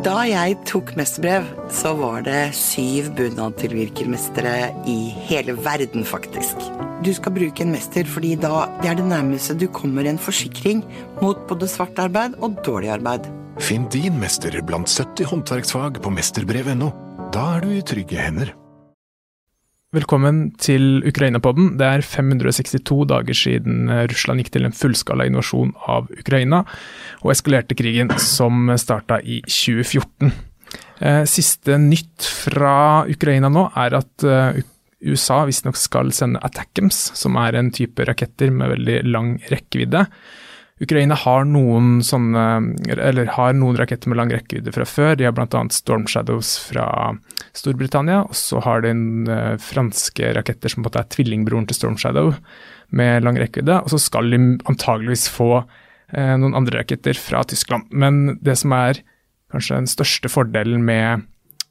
Da jeg tok mesterbrev, så var det syv bunadtilvirkermestere i hele verden, faktisk. Du skal bruke en mester fordi da det er det nærmeste du kommer en forsikring mot både svart arbeid og dårlig arbeid. Finn din mester blant 70 håndverksfag på mesterbrev.no. Da er du i trygge hender. Velkommen til Ukraina-podden. Det er 562 dager siden Russland gikk til en fullskala invasjon av Ukraina og eskalerte krigen som starta i 2014. Eh, siste nytt fra Ukraina nå er at eh, USA visstnok skal sende Attackams, som er en type raketter med veldig lang rekkevidde. Ukraina har noen sånne, har noen raketter med lang rekkevidde fra før. De har bl.a. Storm Shadows fra Storbritannia. Og så har de en, uh, franske raketter som på en måte er tvillingbroren til Storm Shadow med lang rekkevidde. Og så skal de antageligvis få uh, noen andre raketter fra Tyskland. Men det som er kanskje den største fordelen med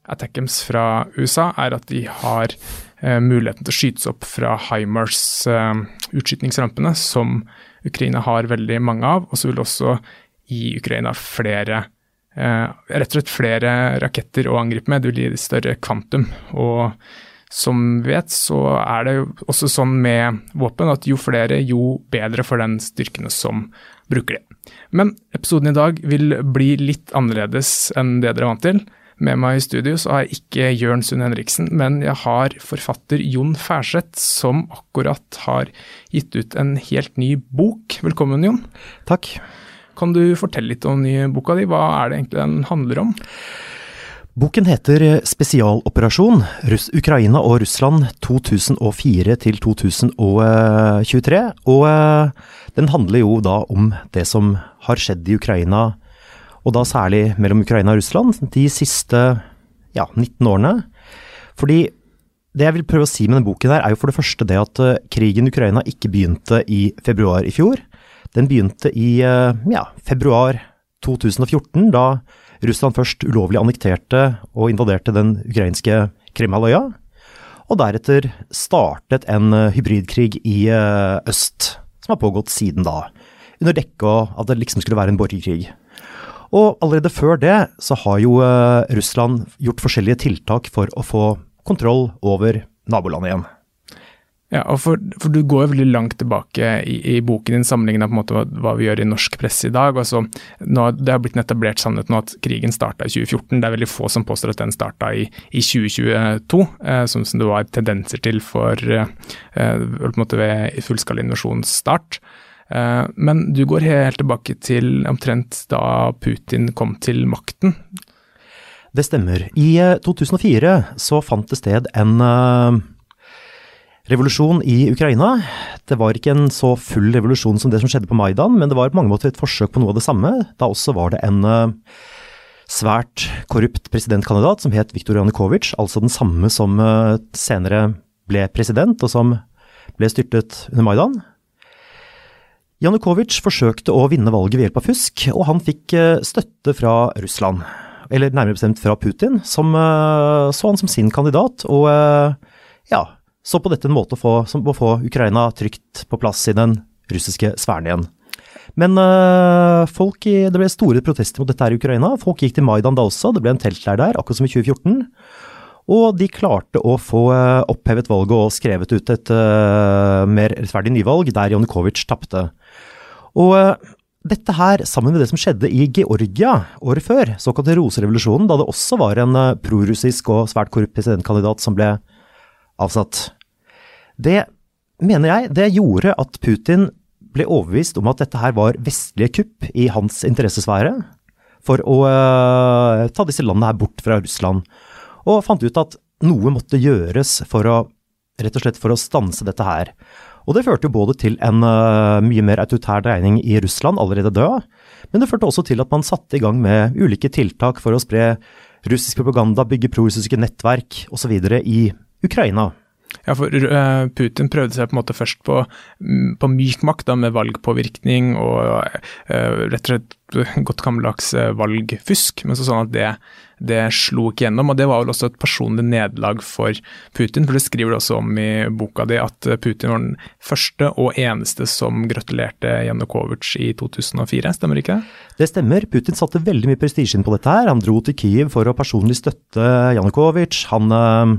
Attackems fra USA, er at de har uh, muligheten til å skytes opp fra HIMARS utskytningsrampene, som Ukraina har veldig mange av, og så vil det også gi Ukraina flere eh, rett og slett flere raketter å angripe med. Det vil gi større kvantum. Og som vi vet, så er det jo også sånn med våpen at jo flere, jo bedre for den styrkene som bruker det. Men episoden i dag vil bli litt annerledes enn det dere er vant til. Med meg i studio så har jeg ikke Jørn Sund Henriksen, men jeg har forfatter Jon Færseth, som akkurat har gitt ut en helt ny bok. Velkommen, Jon. Takk. Kan du fortelle litt om den nye boka di? Hva er det egentlig den handler om? Boken heter Spesialoperasjon Russ Ukraina og Russland 2004 til 2023, og eh, den handler jo da om det som har skjedd i Ukraina og da særlig mellom Ukraina og Russland, de siste ja, 19 årene. Fordi det jeg vil prøve å si med denne boken, her, er jo for det første det at uh, krigen i Ukraina ikke begynte i februar i fjor. Den begynte i uh, ja, februar 2014, da Russland først ulovlig annekterte og invaderte den ukrainske Krimhalvøya. Og deretter startet en uh, hybridkrig i øst, som har pågått siden da. Under dekke av at det liksom skulle være en borgerkrig. Og allerede før det så har jo uh, Russland gjort forskjellige tiltak for å få kontroll over nabolandet igjen. Ja, og for, for, Du går veldig langt tilbake i, i boken din, sammenlignet på en måte hva, hva, vi gjør i norsk presse i dag. Altså, nå, det har blitt en etablert sannhet nå at krigen starta i 2014. Det er veldig få som påstår at den starta i, i 2022, eh, som, som, det var tendenser til for eh, eh ved fullskala invasjonsstart. Eh, men du går helt tilbake til omtrent da Putin kom til makten. Det stemmer. I 2004 eh, så fant det sted en uh, revolusjon i Ukraina. Det var ikke en så full revolusjon som det som skjedde på Maidan, men det var på mange måter et forsøk på noe av det samme. Da også var det en svært korrupt presidentkandidat som het Viktor Janukovitsj, altså den samme som senere ble president, og som ble styrtet under Maidan. Janukovitsj forsøkte å vinne valget ved hjelp av fusk, og han fikk eh, støtte fra Russland. Eller nærmere bestemt fra Putin, som eh, så han som sin kandidat, og eh, ja, så på dette en måte å få, å få Ukraina trygt på plass i den russiske sfæren igjen. Men folk i, det ble store protester mot dette her i Ukraina. Folk gikk til Maidan da også, det ble en teltleir der, akkurat som i 2014. Og de klarte å få opphevet valget og skrevet ut et uh, mer rettferdig nyvalg, der Janukovitsj tapte. Og eh, dette her, sammen med det som skjedde i Georgia året før, såkalte roserevolusjonen, da det også var en eh, prorussisk og svært korrupt presidentkandidat som ble avsatt, det mener jeg det gjorde at Putin ble overbevist om at dette her var vestlige kupp i hans interessesfære for å uh, ta disse landene her bort fra Russland, og fant ut at noe måtte gjøres for å rett og slett for å stanse dette her. Og det førte jo både til en uh, mye mer autoritær dreining i Russland, allerede død, men det førte også til at man satte i gang med ulike tiltak for å spre russisk propaganda, bygge prorussiske nettverk osv. i Ukraina. Ja, for uh, Putin prøvde seg på en måte først på, mm, på myk makt, da, med valgpåvirkning og uh, rett og slett godt gammeldags valgfusk. Men så sånn at det, det, slo ikke gjennom. og Det var vel også et personlig nederlag for Putin. for Det skriver du også om i boka di, at Putin var den første og eneste som gratulerte Janukovitsj i 2004, stemmer ikke det? Det stemmer, Putin satte veldig mye prestisje inn på dette her. Han dro til Kyiv for å personlig støtte Janukovitsj. Han eh,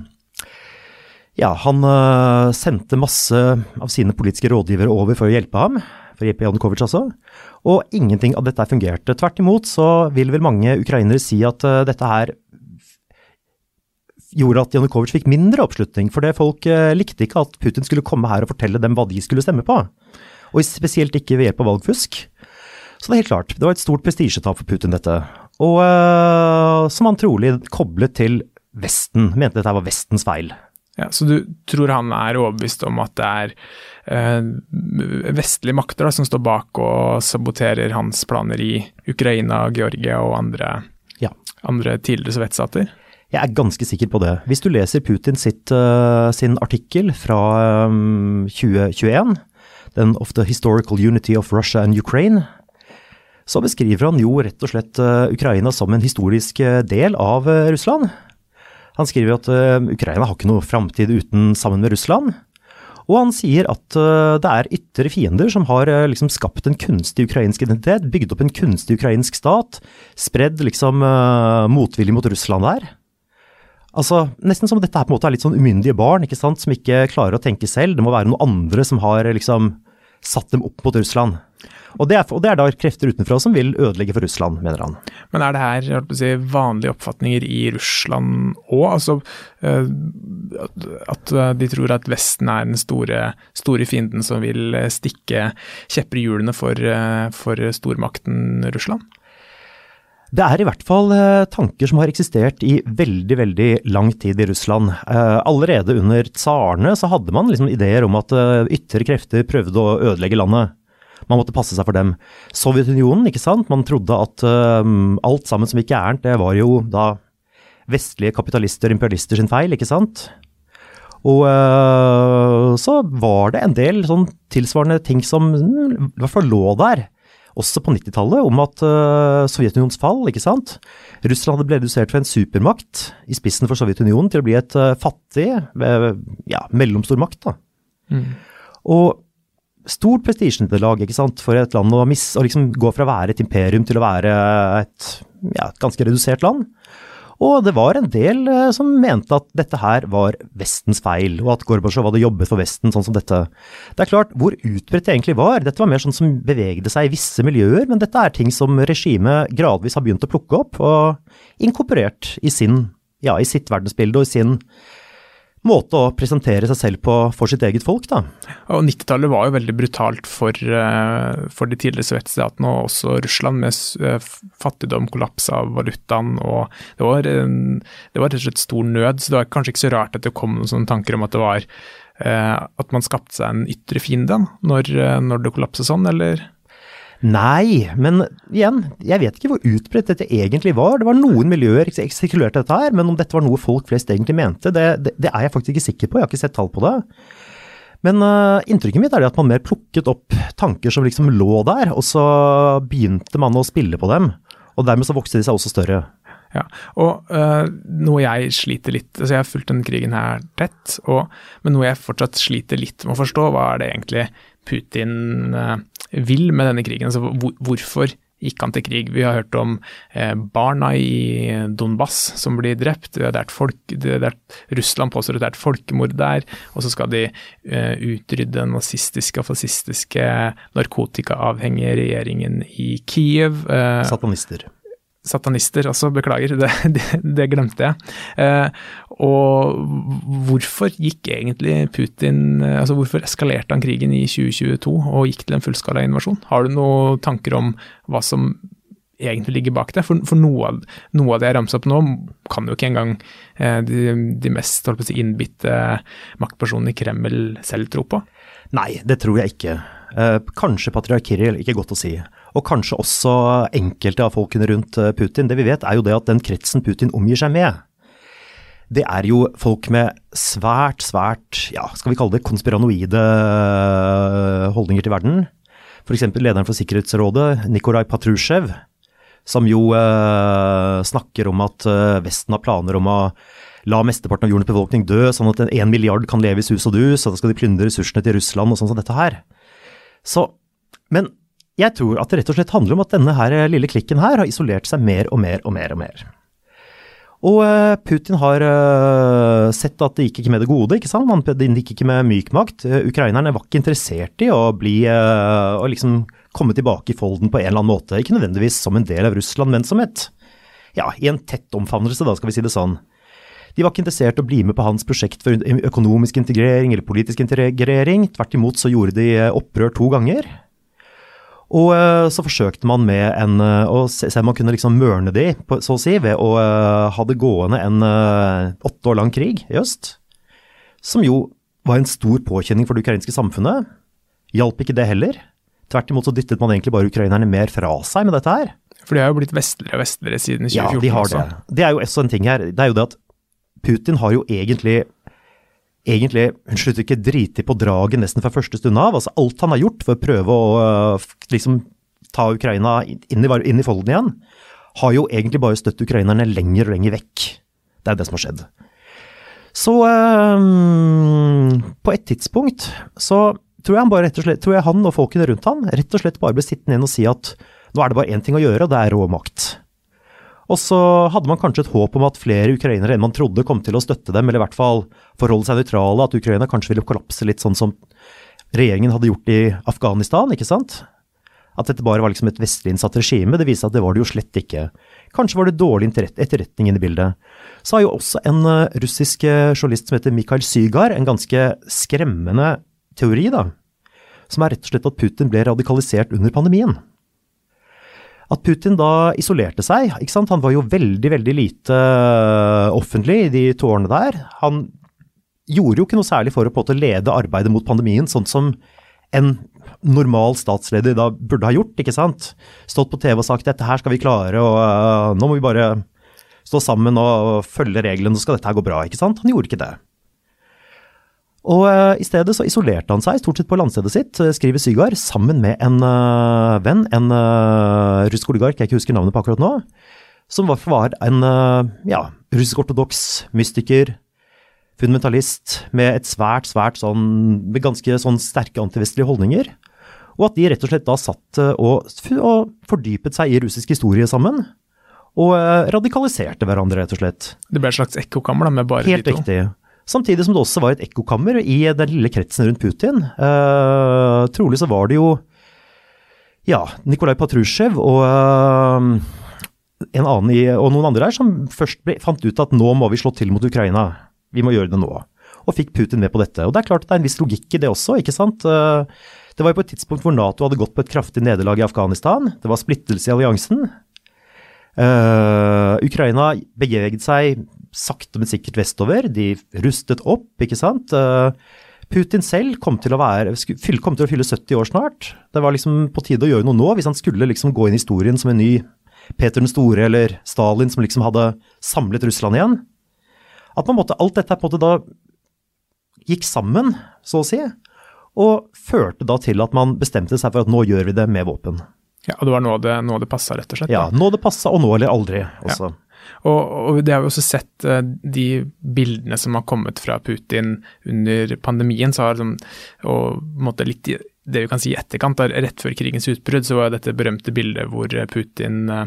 ja, han øh, sendte masse av sine politiske rådgivere over for å hjelpe ham. For å hjelpe Janukovitsj altså. Og ingenting av dette fungerte. Tvert imot så vil vel mange ukrainere si at uh, dette her gjorde at Janukovitsj fikk mindre oppslutning. For det folk uh, likte ikke at Putin skulle komme her og fortelle dem hva de skulle stemme på. Og spesielt ikke ved hjelp av valgfusk. Så det er helt klart, det var et stort prestisjetap for Putin, dette. Og uh, som han trolig koblet til Vesten, mente dette var Vestens feil. Ja, Så du tror han er overbevist om at det er eh, vestlige makter da, som står bak og saboterer hans planer i Ukraina, Georgia og andre, ja. andre tidligere sovjetstater? Jeg er ganske sikker på det. Hvis du leser Putin sitt, uh, sin artikkel fra um, 2021, den of the historical unity of Russia and Ukraine, så beskriver han jo rett og slett uh, Ukraina som en historisk del av Russland. Han skriver at uh, Ukraina har ikke noe framtid uten sammen med Russland. Og han sier at uh, det er ytre fiender som har uh, liksom skapt en kunstig ukrainsk identitet, bygd opp en kunstig ukrainsk stat, spredd liksom motvilje mot Russland der. Altså, Nesten som dette her på en måte er litt sånn umyndige barn ikke sant, som ikke klarer å tenke selv. Det må være noen andre som har liksom satt dem opp mot Russland. Og det, er, og det, er, da krefter utenfra som vil ødelegge for Russland, mener han. Men er det her si, vanlige oppfatninger i Russland òg? Altså, eh, at de tror at Vesten er den store, store fienden som vil stikke kjepper i hjulene for, eh, for stormakten Russland? Det er i hvert fall eh, tanker som har eksistert i veldig veldig lang tid i Russland. allerede under tsarene så hadde man liksom ideer om at ytre krefter prøvde å ødelegge landet. Man måtte passe seg for dem. Sovjetunionen, ikke sant. Man trodde at alt sammen som gikk gærent, det var jo da vestlige kapitalister og imperialister sin feil, ikke sant. Og så var det en del sånn tilsvarende ting som mm, i hvert fall lå der. Også på 90-tallet, om at uh, Sovjetunionens fall, ikke sant. Russland hadde blitt redusert fra en supermakt i spissen for Sovjetunionen til å bli et uh, fattig, ja, mellomstor makt. da. Mm. Og stort prestisjenederlag for et land å, miss, å liksom gå fra å være et imperium til å være et, ja, et ganske redusert land. Og det var en del eh, som mente at dette her var Vestens feil, og at Gorbatsjov hadde jobbet for Vesten sånn som dette. Det er klart, hvor utbredt det egentlig var, dette var mer sånn som bevegde seg i visse miljøer, men dette er ting som regimet gradvis har begynt å plukke opp og inkorporert i, sin, ja, i sitt verdensbilde og i sin måte å presentere seg selv på for sitt eget folk, da. Og 90-tallet var jo veldig brutalt for, eh, for de tidligere sovjetstatene og også Russland, med eh, fattigdom, kollaps av valutaen og det var, det var rett og slett stor nød. Så det var kanskje ikke så rart at det kom noen sånne tanker om at det var eh, at man skapte seg en ytre fiende når, når det kollapset sånn, eller? Nei, men igjen, jeg vet ikke hvor utbredt dette egentlig var. Det var noen miljøer som sirkulerte dette her, men om dette var noe folk flest egentlig mente, det, det, det, er jeg faktisk ikke sikker på. Jeg har ikke sett tall på det. Men uh, inntrykket mitt er at man mer plukket opp tanker som liksom lå der, og så begynte man å spille på dem. Og dermed så vokste de seg også større. Ja, og uh, noe jeg sliter litt altså Jeg har fulgt denne krigen her tett, og, men noe jeg fortsatt sliter litt med å forstå, hva er det egentlig Putin uh, vil med denne krigen. Altså, hvorfor gikk han til krig? Vi har hørt om eh, barna i Donbass som blir drept. Det er folk, det er, Russland påstår at det er et folkemord der. Og så skal de eh, utrydde den nazistiske og fascistiske narkotikaavhengige regjeringen i Kiev. Eh, Satanister satanister også, beklager, det, det, det glemte jeg. Eh, og hvorfor gikk egentlig Putin altså Hvorfor eskalerte han krigen i 2022 og gikk til en fullskala invasjon? Har du noen tanker om hva som egentlig ligger bak det? For, for noe, av, noe, av, det jeg ramser opp nå, kan jo ikke engang eh, de, de, mest si, innbitte maktpersonene i Kreml selv tro på. Nei, det tror jeg ikke. Eh, kanskje patriark Kirill, ikke godt å si og kanskje også enkelte av folkene rundt eh, Putin. Det vi vet er jo det at den kretsen Putin omgir seg med, det er jo folk med svært, svært, ja, skal vi kalle det konspiranoide eh, holdninger til verden. F.eks. lederen for Sikkerhetsrådet, Nikolai Patrusjev, som jo eh, snakker om at eh, Vesten har planer om å la mesteparten av jordens befolkning dø, sånn at en milliard kan leve i sus og dus, og da skal de plyndre ressursene til Russland og sånn som dette her. Så, men jeg tror at det rett og slett handler om at denne her lille klikken her har isolert seg mer og mer og mer og mer. Og eh, Putin har uh, sett at det gikk ikke med det gode. ikke sant? Han, det gikk ikke med myk makt. Uh, ukrainerne var ikke interessert i å bli å liksom komme tilbake i folden på en eller annen måte. Ikke nødvendigvis som en del av Russland, men som et ja, i en tett omfavnelse, da skal vi si det sånn. De var ikke interessert i å bli med på hans prosjekt for økonomisk integrering eller politisk integrering. Tvert imot så gjorde de opprør to ganger. Og eh, så forsøkte man med en, eh, å se om man kunne liksom mørne de, så å si, ved å eh, ha det gående en åtte år lang krig i øst. Som jo var en stor påkjenning for det ukrainske samfunnet. Hjalp ikke det heller. Tvert imot så dyttet man egentlig bare ukrainerne mer fra seg med dette her. For de har jo blitt vestligere og vestligere siden 2014 ja, de har også. Det. det er jo også en ting her. Det er jo det at Putin har jo egentlig egentlig Hun slutter ikke drite på draget nesten fra første stund av. altså Alt han har gjort for å prøve å øh, liksom ta Ukraina inn i, inn i folden igjen, har jo egentlig bare støtt ukrainerne lenger og lenger vekk. Det er det som har skjedd. Så um, på et tidspunkt så tror jeg han bare rett og slett, tror jeg han og folkene rundt han rett og slett bare ble sittende igjen og si at nå er det bare én ting å gjøre, og det er rå makt. Og så hadde man kanskje et håp om at flere ukrainere enn man trodde kom til å støtte dem, eller i hvert fall forholde seg nøytrale, at Ukraina kanskje ville kollapse litt sånn som regjeringen hadde gjort i Afghanistan, ikke sant? At dette bare var liksom et vestlig innsatt regime. Det viste at det var det jo slett ikke. Kanskje var det dårlig etterretning inne i bildet. Så har jo også en eh, russisk eh, journalist som heter Mikhail Sygar en ganske skremmende teori, da. Som er rett og slett at Putin ble radikalisert under pandemien. At Putin da isolerte seg. ikke sant? Han var jo veldig, veldig lite eh, offentlig i de to årene der. Han gjorde jo ikke noe særlig for å på en måte lede arbeidet mot pandemien, sånn som en normal statsleder da burde ha gjort. ikke sant? Stått på TV og sagt dette her skal vi klare, og uh, nå må vi bare stå sammen og følge reglene, så skal dette her gå bra. ikke sant? Han gjorde ikke det. Og uh, I stedet så isolerte han seg stort sett på landstedet sitt, uh, skriver Sygar, sammen med en uh, venn, en uh, russisk oligark jeg ikke husker navnet på akkurat nå, som var, var en ja, russisk-ortodoks mystiker, fundamentalist, med et svært, svært sånn, med ganske sånn sterke antivestlige holdninger. Og at de rett og slett da satt og, og fordypet seg i russisk historie sammen. Og radikaliserte hverandre, rett og slett. Det ble et slags ekkokammer med bare Helt de to? Helt riktig. Samtidig som det også var et ekkokammer i den lille kretsen rundt Putin. Uh, trolig så var det jo ja, Nikolai Patrusjev og, annen i, og noen andre der som først ble, fant ut at nå må vi slå til mot Ukraina. Vi må gjøre det nå. Og fikk Putin med på dette. Og det er klart det er en viss logikk i det også, ikke sant. Uh, det var jo på et tidspunkt hvor Nato hadde gått på et kraftig nederlag i Afghanistan. Det var splittelse i alliansen. Uh, Ukraina beveget seg sakte, men sikkert vestover. De rustet opp, ikke sant. Eh, Putin selv kom til, være, kom til å fylle 70 år snart. Det var liksom på tide å gjøre noe nå, hvis han skulle liksom gå inn i historien som en ny Peter den store eller Stalin som liksom hadde samlet Russland igjen. At på en måte alt dette på en måte da gikk sammen, så å si, og førte da til at man bestemte seg for at nå gjør vi det med våpen. Ja, og det var nå det, nå det passa, rett og slett? Ja, nå det passa, og nå eller aldri også. Ja. Og, og, det har vi også sett uh, de bildene som har kommet fra Putin under pandemien. så har liksom, og litt det vi kan si i etterkant, da, rett før krigens utbrudd, så var dette berømte bildet hvor Putin uh,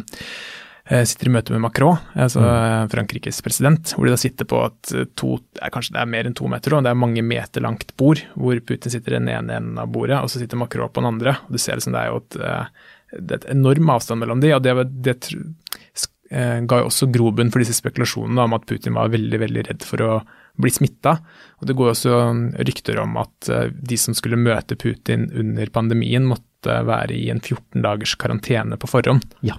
sitter i møte med Macron, altså mm. Frankrikes president, hvor de da sitter på at to, kanskje det er mer enn to meter, og det er mange meter langt bord, hvor Putin sitter i den ene enden av bordet, og så sitter Macron på den andre. og Du ser liksom det er jo et, det er et enorm avstand mellom de, og det, det eh, ga jo også grobunn for disse spekulasjonene om at Putin var veldig veldig redd for å bli smitta. Og det går også rykter om at eh, de som skulle møte Putin under pandemien, måtte være i en 14 dagers karantene på forhånd. Ja.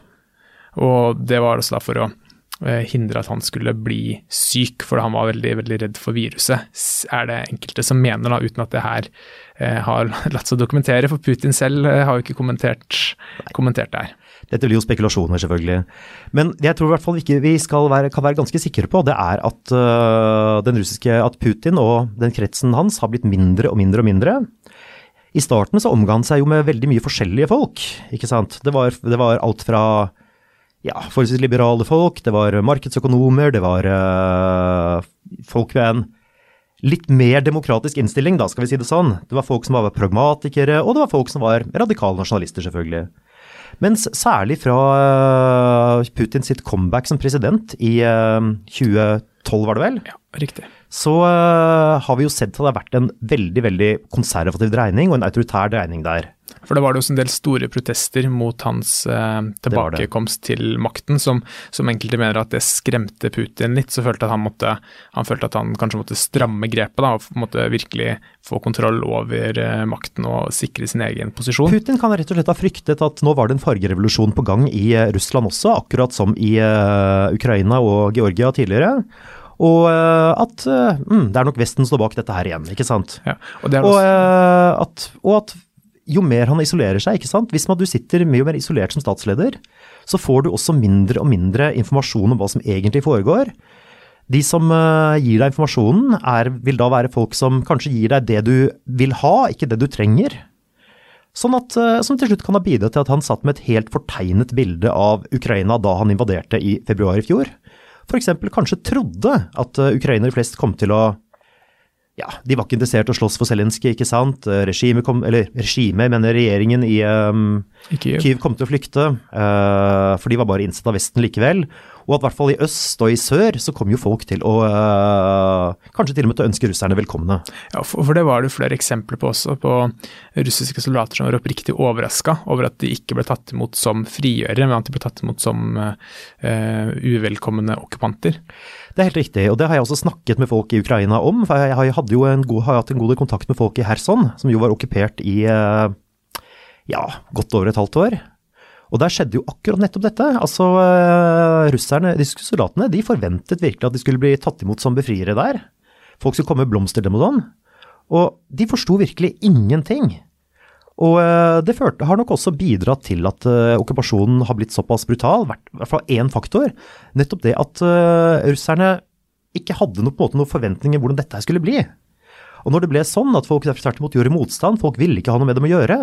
Og det var også da for å eh, hindre at han skulle bli syk, for han var veldig veldig redd for viruset. Er det enkelte som mener, da, uten at det her eh, har latt seg dokumentere, for Putin selv eh, har jo ikke kommentert, kommentert det her. Dette blir jo spekulasjoner, selvfølgelig. Men jeg tror i hvert fall ikke vi være, kan være ganske sikre på, det er at, uh, den russiske, at Putin og den kretsen hans har blitt mindre og mindre og mindre. I starten så omga han seg jo med veldig mye forskjellige folk, ikke sant. Det var, det var alt fra ja, forholdsvis liberale folk, det var markedsøkonomer, det var uh, folk ved en litt mer demokratisk innstilling, da skal vi si det sånn. Det var folk som var pragmatikere, og det var folk som var radikale nasjonalister, selvfølgelig. Mens særlig fra eh, Putin sitt comeback som president i 2012, var det vel? Ja, riktig. Så uh, har vi jo sett at det har vært en veldig veldig konservativ dreining og en autoritær dreining der. For det var det også en del store protester mot hans eh, tilbakekomst til makten, som, som, enkelte mener at det skremte Putin litt. Så følte at han, måtte, han følte at han kanskje måtte stramme grepet da, og måtte virkelig få kontroll over eh, makten og sikre sin egen posisjon. Putin kan rett og slett ha fryktet at nå var det en fargerevolusjon på gang i eh, Russland også, akkurat som i uh, Ukraina og Georgia tidligere. Og uh, at uh, mm, det er nok Vesten står bak dette her igjen, ikke sant. Ja, og, og, uh, at, og, at, jo mer han isolerer seg, ikke sant. Hvis man, du sitter mye mer isolert som statsleder, så får du også mindre og mindre informasjon om hva som egentlig foregår. De som gir deg informasjonen, er, vil da være folk som kanskje gir deg det du vil ha, ikke det du trenger. Sånn at, som til slutt kan ha bidratt til at han satt med et helt fortegnet bilde av Ukraina da han invaderte i februar i fjor. F.eks. kanskje trodde at uh, ukrainere flest kom til å ja, de var ikke interessert i å slåss for Zelenskyj, ikke sant. Eh, regimet eller regimet, mener regjeringen i um. Kyiv kom til å flykte, uh, for de var bare innsatt av Vesten likevel. Og at i hvert fall i øst og i sør så kom jo folk til å uh, kanskje til og med til å ønske russerne velkomne. Ja, for, for det var det flere eksempler på også, på russiske soldater som var oppriktig overraska over at de ikke ble tatt imot som frigjørere, men at de ble tatt imot som uh, uvelkomne okkupanter. Det er helt riktig, og det har jeg også snakket med folk i Ukraina om. for Jeg hadde jo en god, har hatt en god kontakt med folk i Kherson, som jo var okkupert i eh, ja, godt over et halvt år. Og der skjedde jo akkurat nettopp dette. Altså, uh, russerne, disse soldatene, de forventet virkelig at de skulle bli tatt imot som befriere der. Folk skulle komme med blomster dem og sånn. Og de forsto virkelig ingenting. Og uh, det førte, har nok også bidratt til at uh, okkupasjonen har blitt såpass brutal. I hvert fall én faktor. Nettopp det at russerne ikke hadde noe, på måte, noen forventninger hvordan dette skulle bli. Og når det ble sånn at folk tvert imot gjorde motstand, folk ville ikke ha noe med dem å gjøre,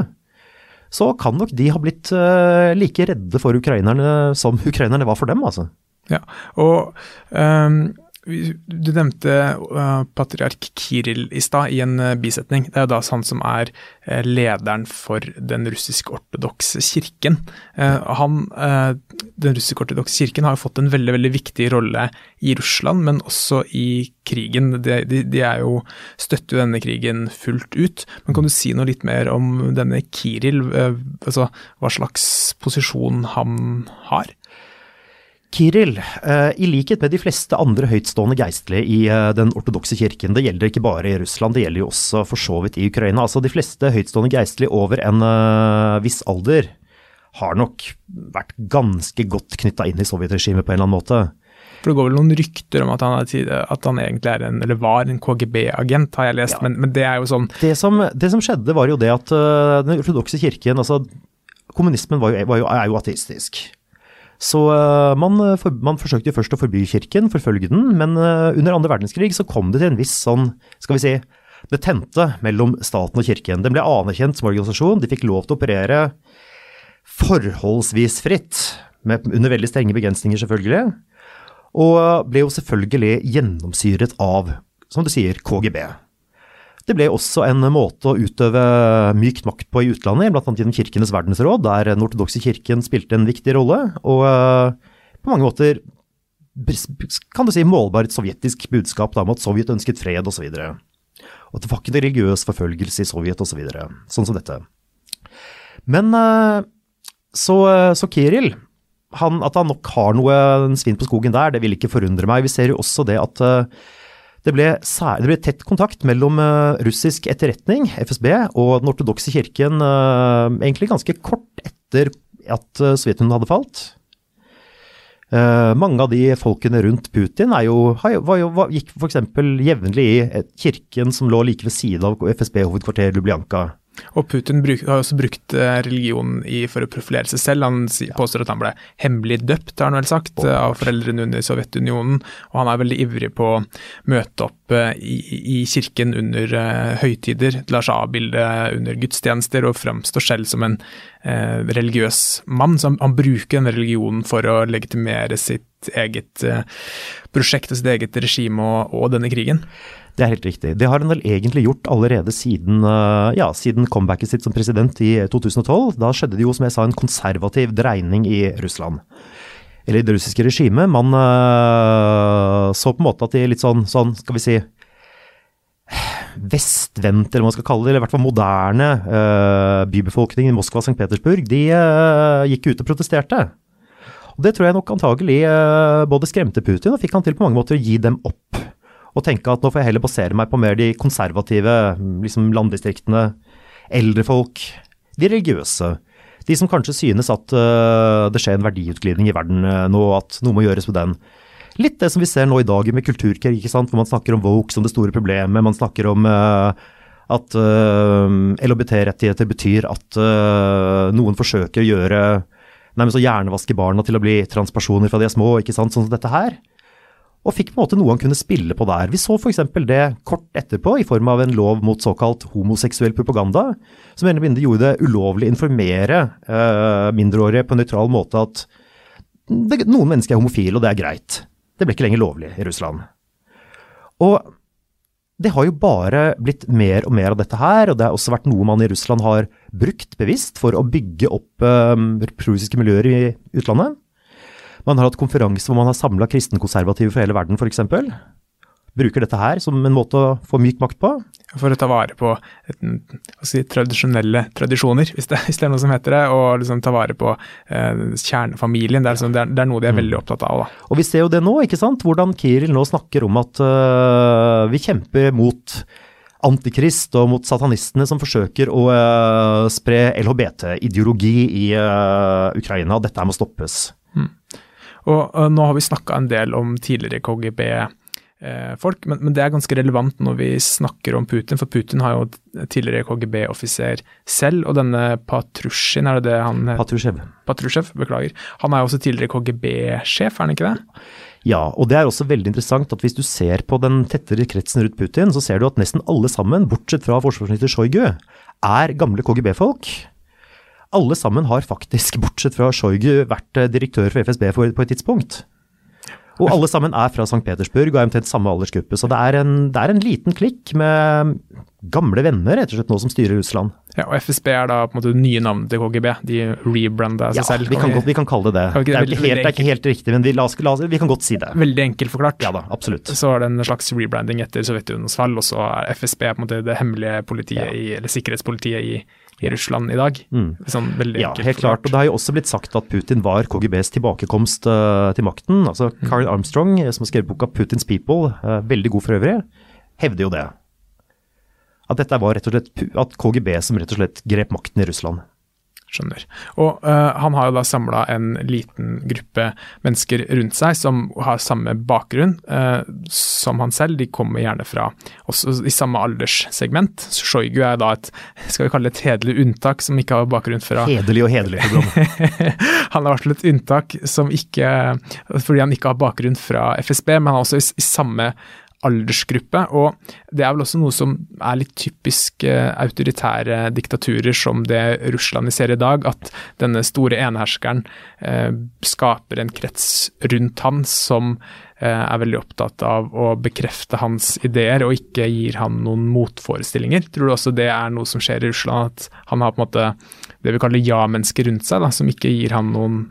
så kan nok de ha blitt uh, like redde for ukrainerne som ukrainerne var for dem, altså. Ja, og um, du nevnte uh, patriark Kiril i stad i en uh, bisetning. Det er jo da han som er uh, lederen for den russisk-ortodokse kirken. Han, den russisk-ortodokse kirken har jo fått en veldig veldig viktig rolle i Russland, men også i krigen. De, de, de jo, støtter jo denne krigen fullt ut. Men kan du si noe litt mer om denne Kiril? Altså, hva slags posisjon han har? Kiril, eh, i likhet med de fleste andre høytstående geistlige i eh, den ortodokse kirken, det gjelder ikke bare i Russland, det gjelder jo også for så vidt i Ukraina. Altså de fleste høytstående geistlige over en uh, viss alder har nok vært ganske godt knytta inn i sovjetregimet på en eller annen måte. For Det går vel noen rykter om at han, at han egentlig er en, eller var en KGB-agent, har jeg lest, ja. men, men, det er jo sånn det som, det som, skjedde, var jo det at den ortodokse kirken, altså kommunismen var jo, var jo, er jo ateistisk. Så uh, man, eh, for, man, forsøkte først å forby kirken, forfølge den, men uh, under andre verdenskrig så kom det til en viss sånn, skal vi si, det tente mellom staten og kirken. Den ble anerkjent som organisasjon, de fikk lov til å operere forholdsvis fritt, med, under veldig strenge begrensninger selvfølgelig, og ble jo selvfølgelig gjennomsyret av, som du sier, KGB. Det ble også en måte å utøve mykt makt på i utlandet, bl.a. gjennom Kirkenes verdensråd, der den ortodokse kirken spilte en viktig rolle. Og eh, på mange måter kan du si målbar et sovjetisk budskap da, om at Sovjet ønsket fred osv. Og, og at det var ikke det religiøs forfølgelse i Sovjet osv. Så videre, sånn som dette. Men eh, så, eh, så Kiril han, At han nok har noe svinn på skogen der, det vil ikke forundre meg. Vi ser jo også det at det ble, det ble, tett kontakt mellom uh, russisk etterretning, FSB, og den ortodokse kirken uh, egentlig ganske kort etter at uh, Sovjetunionen hadde falt. mange av de folkene rundt Putin er jo, var jo, var, gikk f.eks. jevnlig i kirken som lå like ved siden av FSB-hovedkvarter Lubjanka. Og Putin bruk, har også brukt eh, religion i, for å profilere seg selv. Han påstår at han ble hemmelig døpt, har han vel sagt, av foreldrene under Sovjetunionen. Og han er veldig ivrig på å møte opp eh, i, i kirken under uh, høytider, lar seg avbilde under gudstjenester og framstår selv som en uh, religiøs mann. Så han, han bruker den religionen for å legitimere sitt eget uh, prosjekt og sitt eget regime og, og denne krigen. Det er helt riktig. Det har han vel egentlig gjort allerede siden, ja, siden comebacket sitt som president i 2012. Da skjedde det jo, som jeg sa, en konservativ dreining i Russland. Eller det russiske regimet. Man uh, så på en måte at de litt sånn, sånn skal vi si vestvendte, eller hva man skal kalle det, eller i hvert fall moderne uh, bybefolkningen i Moskva og St. Petersburg, de uh, gikk ut og protesterte. Og Det tror jeg nok antagelig både skremte Putin og fikk han til på mange måter å gi dem opp. Og tenke at nå får jeg heller basere meg på mer de konservative liksom landdistriktene, eldre folk, de religiøse. De som kanskje synes at det skjer en verdiutglidning i verden nå, at noe må gjøres med den. Litt det som vi ser nå i dag med kulturkrig, ikke sant? hvor man snakker om woke som det store problemet. Man snakker om uh, at eh, LHBT-rettigheter betyr at noen forsøker å gjøre nærmest å hjernevaske barna til å bli transpersoner fra de er små, ikke sant, sånn som dette her. Og fikk på en måte noe han kunne spille på der. Vi så f.eks. det kort etterpå i form av en lov mot såkalt homoseksuell propaganda, som gjorde det ulovlig å informere mindreårige på en nøytral måte at det, noen mennesker er homofile, og det er greit. Det ble ikke lenger lovlig i Russland. Og det har jo bare blitt mer og mer av dette her, og det har også vært noe man i Russland har brukt bevisst for å bygge opp um, prorussiske miljøer i utlandet. Man har hatt konferanser hvor man har samla kristenkonservative fra hele verden, f.eks bruker dette her som en måte å få myk makt på. For å ta vare på si, tradisjonelle tradisjoner, hvis det, hvis det, er noe som heter det. Og liksom ta vare på eh, kjernefamilien. Det er, liksom, det, er, det er, noe de er mm. veldig opptatt av. Da. Og vi ser jo det nå, ikke sant. Hvordan Kiril nå snakker om at uh, vi kjemper mot antikrist og mot satanistene som forsøker å uh, spre LHBT-ideologi i uh, Ukraina. Dette må stoppes. Mm. Og nå har vi snakka en del om tidligere KGB Eh, folk, men, men, det er ganske relevant når vi snakker om Putin, for Putin har jo tidligere KGB-offiser selv, og denne Patrusjin, er det det han Patrusjev. Patrusjev, beklager. Han er jo også tidligere KGB-sjef, er han ikke det? Ja, og det er også veldig interessant at hvis du ser på den tettere kretsen rundt Putin, så ser du at nesten alle sammen, bortsett fra forsvarsminister Sjojgu, er gamle KGB-folk. Alle sammen har faktisk, bortsett fra Sjojgu, vært direktør for FSB på et tidspunkt. Og alle sammen er fra St. Petersburg og er omtrent samme aldersgruppe. Så det er, en, det er en liten klikk med gamle venner rett og slett nå som styrer Russland. Ja, og FSB er da på en måte det nye navnet til KGB. De rebranda seg ja, selv. Vi kan, godt, vi kan kalle det det. Det er, ikke helt, det er ikke helt riktig, men vi, la, la, vi, kan godt si det. Veldig enkelt forklart. Ja da, absolutt. Så er det en slags rebranding etter Sovjetunionens fall, og så er FSB på en måte det hemmelige politiet, ja. i, eller sikkerhetspolitiet i i Russland i dag. Mm. Sånn ja, helt klart. Og det har jo også blitt sagt at Putin var KGBs tilbakekomst uh, til makten. Altså mm. Karen Armstrong, eh, som har skrevet boka 'Putins People', uh, veldig god for øvrig, hevder jo det. At dette var rett og slett at KGB som rett og slett grep makten i Russland. Skjønner. Og uh, han har jo da samla en liten gruppe mennesker rundt seg som har samme bakgrunn uh, som han selv. De kommer gjerne fra også i samme alderssegment. Shoigu er da et skal vi kalle det et hederlig unntak som ikke har bakgrunn fra Hederlig og hederlig, Han har vært et unntak som ikke Fordi han ikke har bakgrunn fra FSB, men han er også i, i samme aldersgruppe. Og det er vel også noe som er litt typisk eh, autoritære diktaturer som det Russland vi ser i dag, at denne store eneherskeren eh, skaper en krets rundt han som eh, er veldig opptatt av å bekrefte hans ideer, og ikke gir han noen motforestillinger. Tror du også det er noe som skjer i Russland, at han har på en måte det vi kaller ja-mennesker rundt seg, da, som ikke gir han noen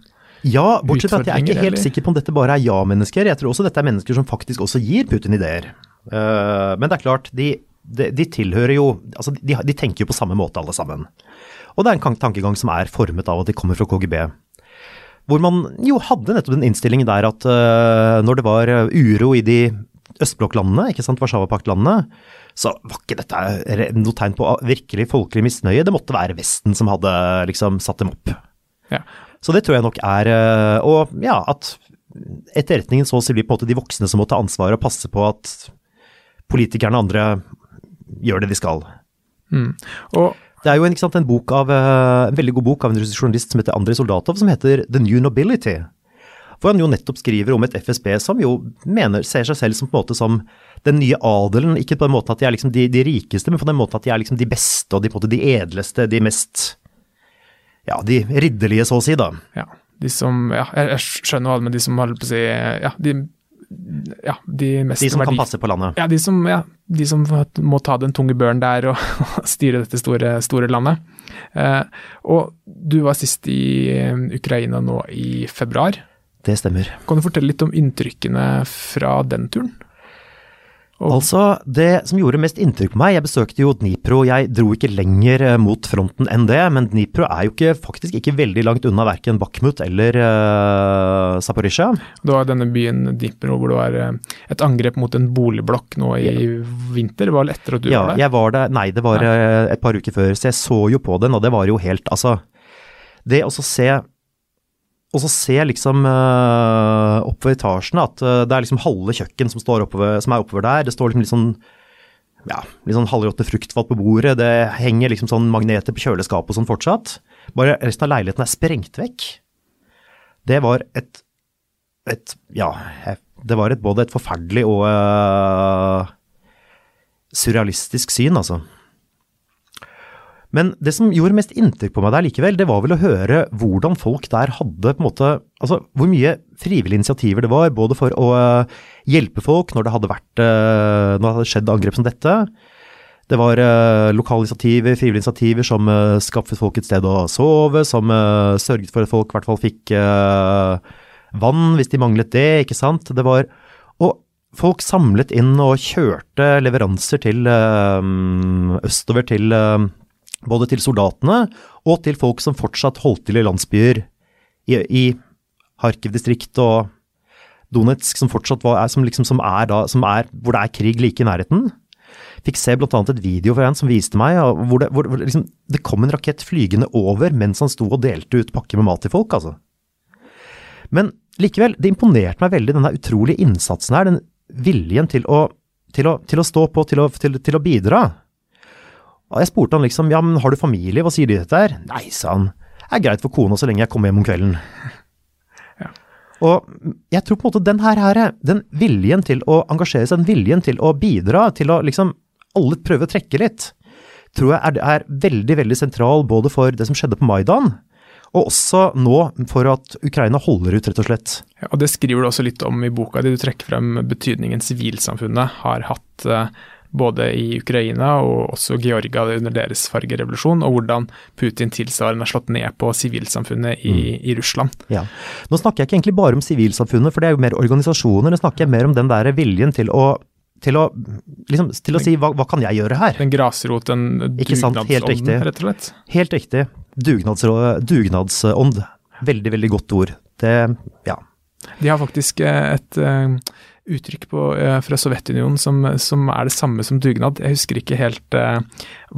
ja, bortsett fra at jeg er ikke helt eller? sikker på om dette bare er ja-mennesker. Jeg tror også dette er mennesker som faktisk også gir Putin ideer. Uh, men det er klart, de, de, de tilhører jo Altså, de, de, tenker jo på samme måte alle sammen. Og det er en tankegang som er formet av at de kommer fra KGB. Hvor man jo hadde nettopp den innstillingen der at uh, når det var uro i de østblokklandene, ikke sant, Warszawa-paktlandene, så var ikke dette noe tegn på virkelig folkelig misnøye. Det måtte være Vesten som hadde liksom satt dem opp. Ja, så det tror jeg nok er eh, Og ja, at etterretningen så å si blir på en måte de voksne som må ta ansvar og passe på at politikerne og andre gjør det de skal. Mm. Og det er jo en, sant, en, av, eh, en, veldig god bok av en russisk journalist som heter Andrij Soldatov, som heter The New Nobility. Hvor han jo nettopp skriver om et FSB som jo mener, ser seg selv som måte som den nye adelen. Ikke på den måten at de er liksom de, de rikeste, men på den måten at de er liksom de beste og de, måte de edleste, de mest ja, de ridderlige, så å si, da. Ja. de som Ja, jeg, jeg skjønner hva det med de som holder på å si Ja, de, ja, de mest De som kan passe på landet. Ja, de som, ja, de som må ta den tunge børen der og styre dette store, store landet. Eh, og du var sist i eh, Ukraina nå i februar. Det stemmer. Kan du fortelle litt om inntrykkene fra den turen? Og- Altså, det som gjorde mest inntrykk på meg, jeg besøkte jo Dnipro, jeg dro ikke lenger eh, mot fronten enn det, men Dnipro er jo ikke, faktisk ikke veldig langt unna verken Bakhmut eller uh, Zaporizjzja. Det var denne byen Dnipro hvor det var eh, et angrep mot en boligblokk nå i vinter. Det var vel etter at du Ja, var der? jeg var der, nei, det var nei. et par uker før, så jeg så jo på den, og det var jo helt, altså, det å se, og så ser liksom uh, oppover etasjene, at uh, det er liksom halve kjøkken som, oppover, som er oppover der, det står liksom litt sånn, ja, litt sånn halvråtne fruktfat på bordet, det henger liksom sånn magneter på kjøleskapet og sånn fortsatt. Bare resten av leiligheten er sprengt vekk. Det var et, et ja, det var et, både et forferdelig og uh, surrealistisk syn, altså. Men det som gjorde mest inntrykk på meg der likevel, det var vel å høre hvordan folk der hadde på en måte Altså hvor mye frivillige initiativer det var, både for å eh, hjelpe folk når det hadde vært eh, Når det hadde skjedd angrep som dette. Det var uh, lokale initiativer, frivillige initiativer som eh, skaffet folk et sted å sove, som eh, sørget for at folk i hvert fall fikk eh, vann hvis de manglet det, ikke sant. Det var Og folk samlet inn og kjørte leveranser til eh, østover til eh, både til soldatene og til folk som fortsatt holdt til i landsbyer i, i Harkiv-distrikt og Donetsk, som fortsatt var, som liksom, som er da, som er, hvor det er krig like i nærheten. Fikk se annet et video fra en som viste meg, hvor det, hvor, hvor liksom, det kom en rakett flygende over mens han sto og delte ut pakker med mat til folk, altså. Men likevel, det imponerte meg veldig, denne utrolige innsatsen her, den viljen til å, til å, til å stå på, til å, til å bidra. Og jeg spurte han liksom, ja, men har du familie, hva sier de til dette her? Nei, sa han, det er greit for kona så lenge jeg kommer hjem om kvelden. Og jeg tror på en måte den her, her, den viljen til å engasjere seg, den viljen til å bidra, til å liksom alle prøve å trekke litt, tror jeg er, er veldig, veldig sentral både for det som skjedde på Maidan, og også nå for at Ukraina holder ut, rett og slett. Ja, og Det skriver du også litt om i boka di. Du trekker frem betydningen sivilsamfunnet har hatt eh, både i Ukraina og også Georgia under deres fargerevolusjon, og hvordan Putin tilsvarende har slått ned på sivilsamfunnet i, i Russland. Ja. Nå snakker jeg ikke egentlig bare om sivilsamfunnet, for det er jo mer organisasjoner. Nå snakker jeg mer om den der viljen til å, til å, liksom, til å si hva, hva kan jeg gjøre her? Den grasrot, den Ikke sant, helt dugnadsånden, riktig. rett og slett. Helt riktig. Dugnadsånd. Dugnadsånd. Veldig, veldig godt ord. Det, ja. De har faktisk eh, et eh, uttrykk på, eh, fra Sovjetunionen som, som er det samme som dugnad. Jeg husker ikke helt uh,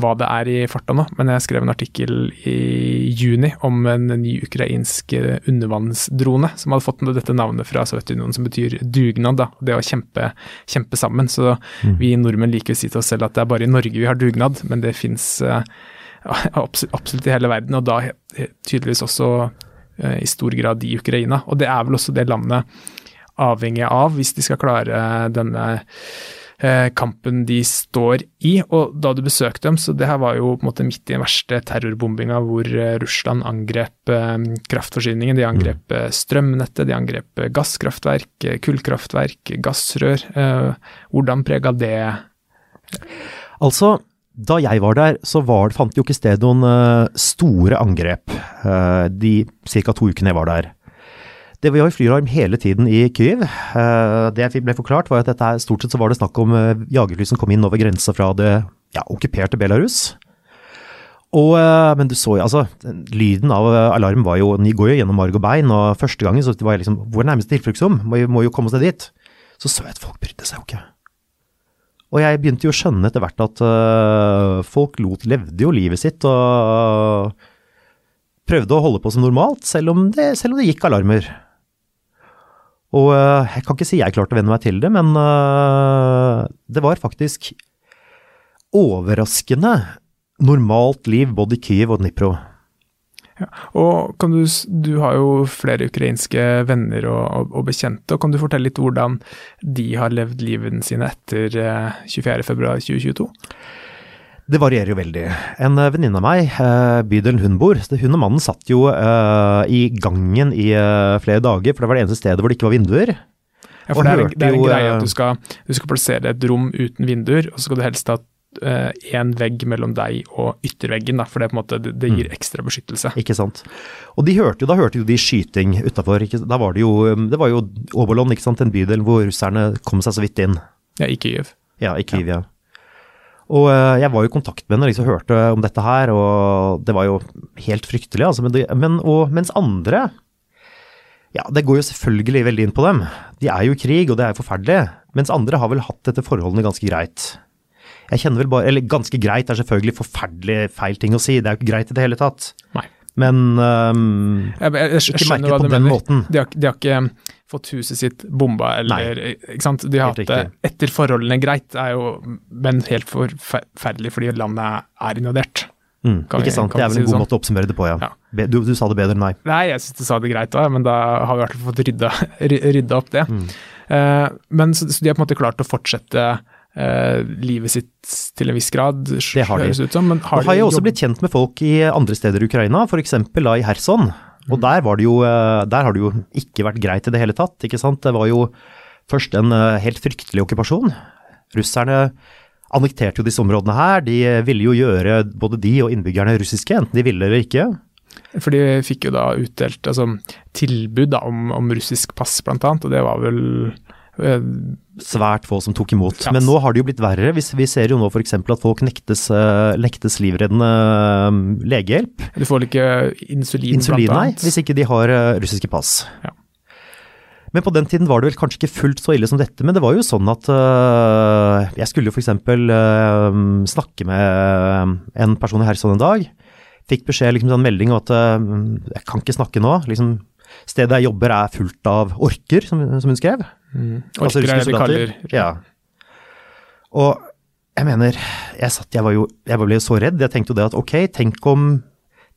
hva det er i farta nå, men jeg skrev en artikkel i juni om en ny ukrainsk eh, undervannsdrone som hadde fått dette navnet fra Sovjetunionen, som betyr dugnad. da, Det å kjempe, kjempe sammen. Så vi nordmenn liker å si til oss selv at det er bare i Norge vi har dugnad, men det fins absolutt, absolutt i hele verden, og da tydeligvis også uh, i stor grad i Ukraina. Og det er vel også det landet avhengig av hvis de skal klare denne eh, kampen de står i. Og da du besøkte dem, så det her var jo på en måte midt i den verste terrorbombinga hvor eh, Russland angrep eh, kraftforsyningen. De angrep eh, strømnettet, de angrep gasskraftverk, kullkraftverk, gassrør. Hvordan prega det Altså, da jeg var der, så var, fant jo ikke sted noen store angrep de ca. to ukene jeg var der. Det var jo flyralarm hele tiden i Kyiv. Eh, det jeg ble forklart, var at dette stort sett så var det snakk om eh, jagerfly som kom inn over grensa fra det ja, okkuperte Belarus. Og, eh, men du så jo, altså, lyden av alarm var jo, den går jo gjennom marg og bein, og første gangen så var jeg liksom, hvor nærmeste tilfluktsrom? Jo- må jo komme oss ned dit. Så så jeg at folk brydde seg jo ikke. Og jeg begynte jo å skjønne etter hvert at uh, folk lot, levde jo livet sitt og prøvde å holde på som normalt, selv om det, selv om det gikk alarmer. Og øh, jeg kan ikke si jeg klarte å venne meg til det, men øh, det var faktisk overraskende normalt liv både i Kyiv og Dnipro. Og kan du, du har jo flere ukrainske venner og, og, og bekjente, og kan du fortelle litt hvordan de har levd livene sine etter eh, 24.2.2022? Det varierer jo veldig. En eh, venninne av meg, eh, bydelen hun bor, så hun og mannen satt jo eh, i gangen i flere dager, for det var det eneste stedet hvor det ikke var vinduer. Ja, for det er, en- det er en greie at du skal, du skal plassere et rom uten vinduer, og så skal du helst ha én vegg mellom deg og ytterveggen, da, for det, måte, det, det Mm. gir ekstra beskyttelse. Ikke sant. Og de hørte jo, da hørte jo de skyting utafor. Da var det jo Det var jo Obolon, ikke sant, en bydel hvor russerne kom seg så vidt inn. Ja, i Kyiv. Ja, i Kyiv, ja. Og eh, jeg var jo i kontakt med henne og liksom hørte om dette her, og det var jo helt fryktelig, altså. Men, det, men og, mens andre Ja, det går jo selvfølgelig veldig inn på dem. De er jo i krig, og det er jo forferdelig. Mens andre har vel hatt dette forholdene ganske greit. Jeg kjenner vel bare Eller ganske greit er selvfølgelig forferdelig feil ting å si, det er jo ikke greit i det hele tatt. Nei. Men um, Jeg, jeg, jeg, Ikke merket på den mener. måten. De har, de har ikke fått huset sitt bomba, eller ikke sant? De har hatt det etter forholdene greit, er jo, men helt forferdelig fordi landet er invadert. mm, Kan vi- Ikke sant, det er vel en si god sånn? måte å oppsummere det på, ja. Ja. Du, du sa det bedre enn meg. Nei, jeg syns du sa det greit òg, men da har vi i hvert fall fått rydda, rydda opp det. Mm. Uh, men så, så de har på en måte klart å fortsette Uh, livet sitt til en viss grad, Det har de. høres ut som. Men Nå har, har jeg også blitt kjent med folk i andre steder i Ukraina, f.eks. da i Kherson. Og der, var det jo, eh, der har det jo ikke vært greit i det hele tatt, ikke sant. Det var jo først en eh, helt fryktelig okkupasjon. Russerne annekterte jo disse områdene her. De eh, ville jo gjøre både de og innbyggerne russiske, enten de ville eller ikke. For de fikk jo da utdelt altså, tilbud da, om, om russisk pass, blant annet, og det var vel Svært få som tok imot. Yes. Men nå har det jo blitt verre. Vi, vi ser jo nå f.eks. at folk nektes, eh, nektes livreddende eh, legehjelp. Du får vel ikke insulin, Insulin, blant nei, hvis ikke de har eh, russiske pass. Ja. Men på den tiden var det vel kanskje ikke fullt så ille som dette, men det var jo sånn at øh, jeg skulle jo f.eks. Uh, snakke med en person i Kherson en dag. Fikk beskjed, liksom en melding om at øh, jeg kan ikke snakke nå. Liksom, stedet jeg jobber er fullt av orker, som, som hun skrev. Mm. Altså Orker er det vi kaller Ja. Og jeg mener, jeg satt, jeg var jo, jeg ble jo så redd. Jeg tenkte jo det at ok, tenk om,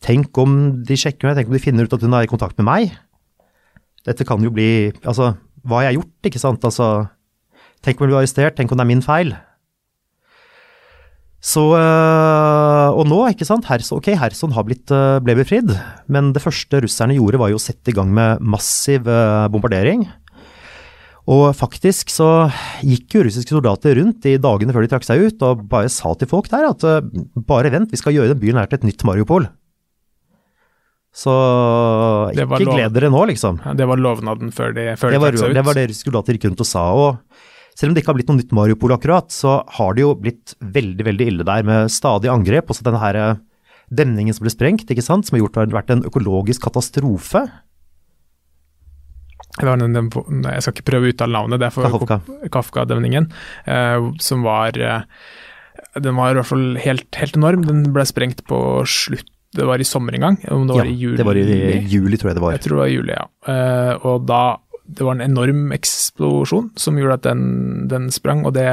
tenk om de sjekker meg, tenk om de finner ut at hun er i kontakt med meg. Dette kan jo bli, altså, hva har jeg gjort, ikke sant? Altså, tenk om jeg blir arrestert, tenk om det er min feil. Så, øh, og nå, ikke sant, Herson, ok, Herson har blitt, øh, ble befridd, men det første russerne gjorde var jo å sette i gang med massiv øh, bombardering. Og faktisk så gikk jo russiske soldater rundt i dagene før de trakk seg ut og bare sa til folk der at bare vent, vi skal gjøre den byen her til et nytt Mariupol. Så ikke gled dere nå, liksom. Ja, Det var lovnaden før de, før de trakk seg ut. det var det russiske soldater gikk rundt og sa. Og selv om det ikke har blitt noe nytt Mariupol akkurat, så har det jo blitt veldig, veldig ille der med stadige angrep. Også denne her eh, demningen som ble sprengt, ikke sant, som har gjort det har vært en økologisk katastrofe. Jeg skal ikke prøve å uttale navnet, det er for Kafka. Kafka-demningen, eh, som var eh, Den var i hvert fall helt, helt enorm. Den ble sprengt på slutt Det var i sommer en gang, om det var Ja, i juli? det var i juli, tror jeg det var. Jeg tror det var i juli, ja. Og da det var en enorm eksplosjon som gjorde at den, den sprang, og det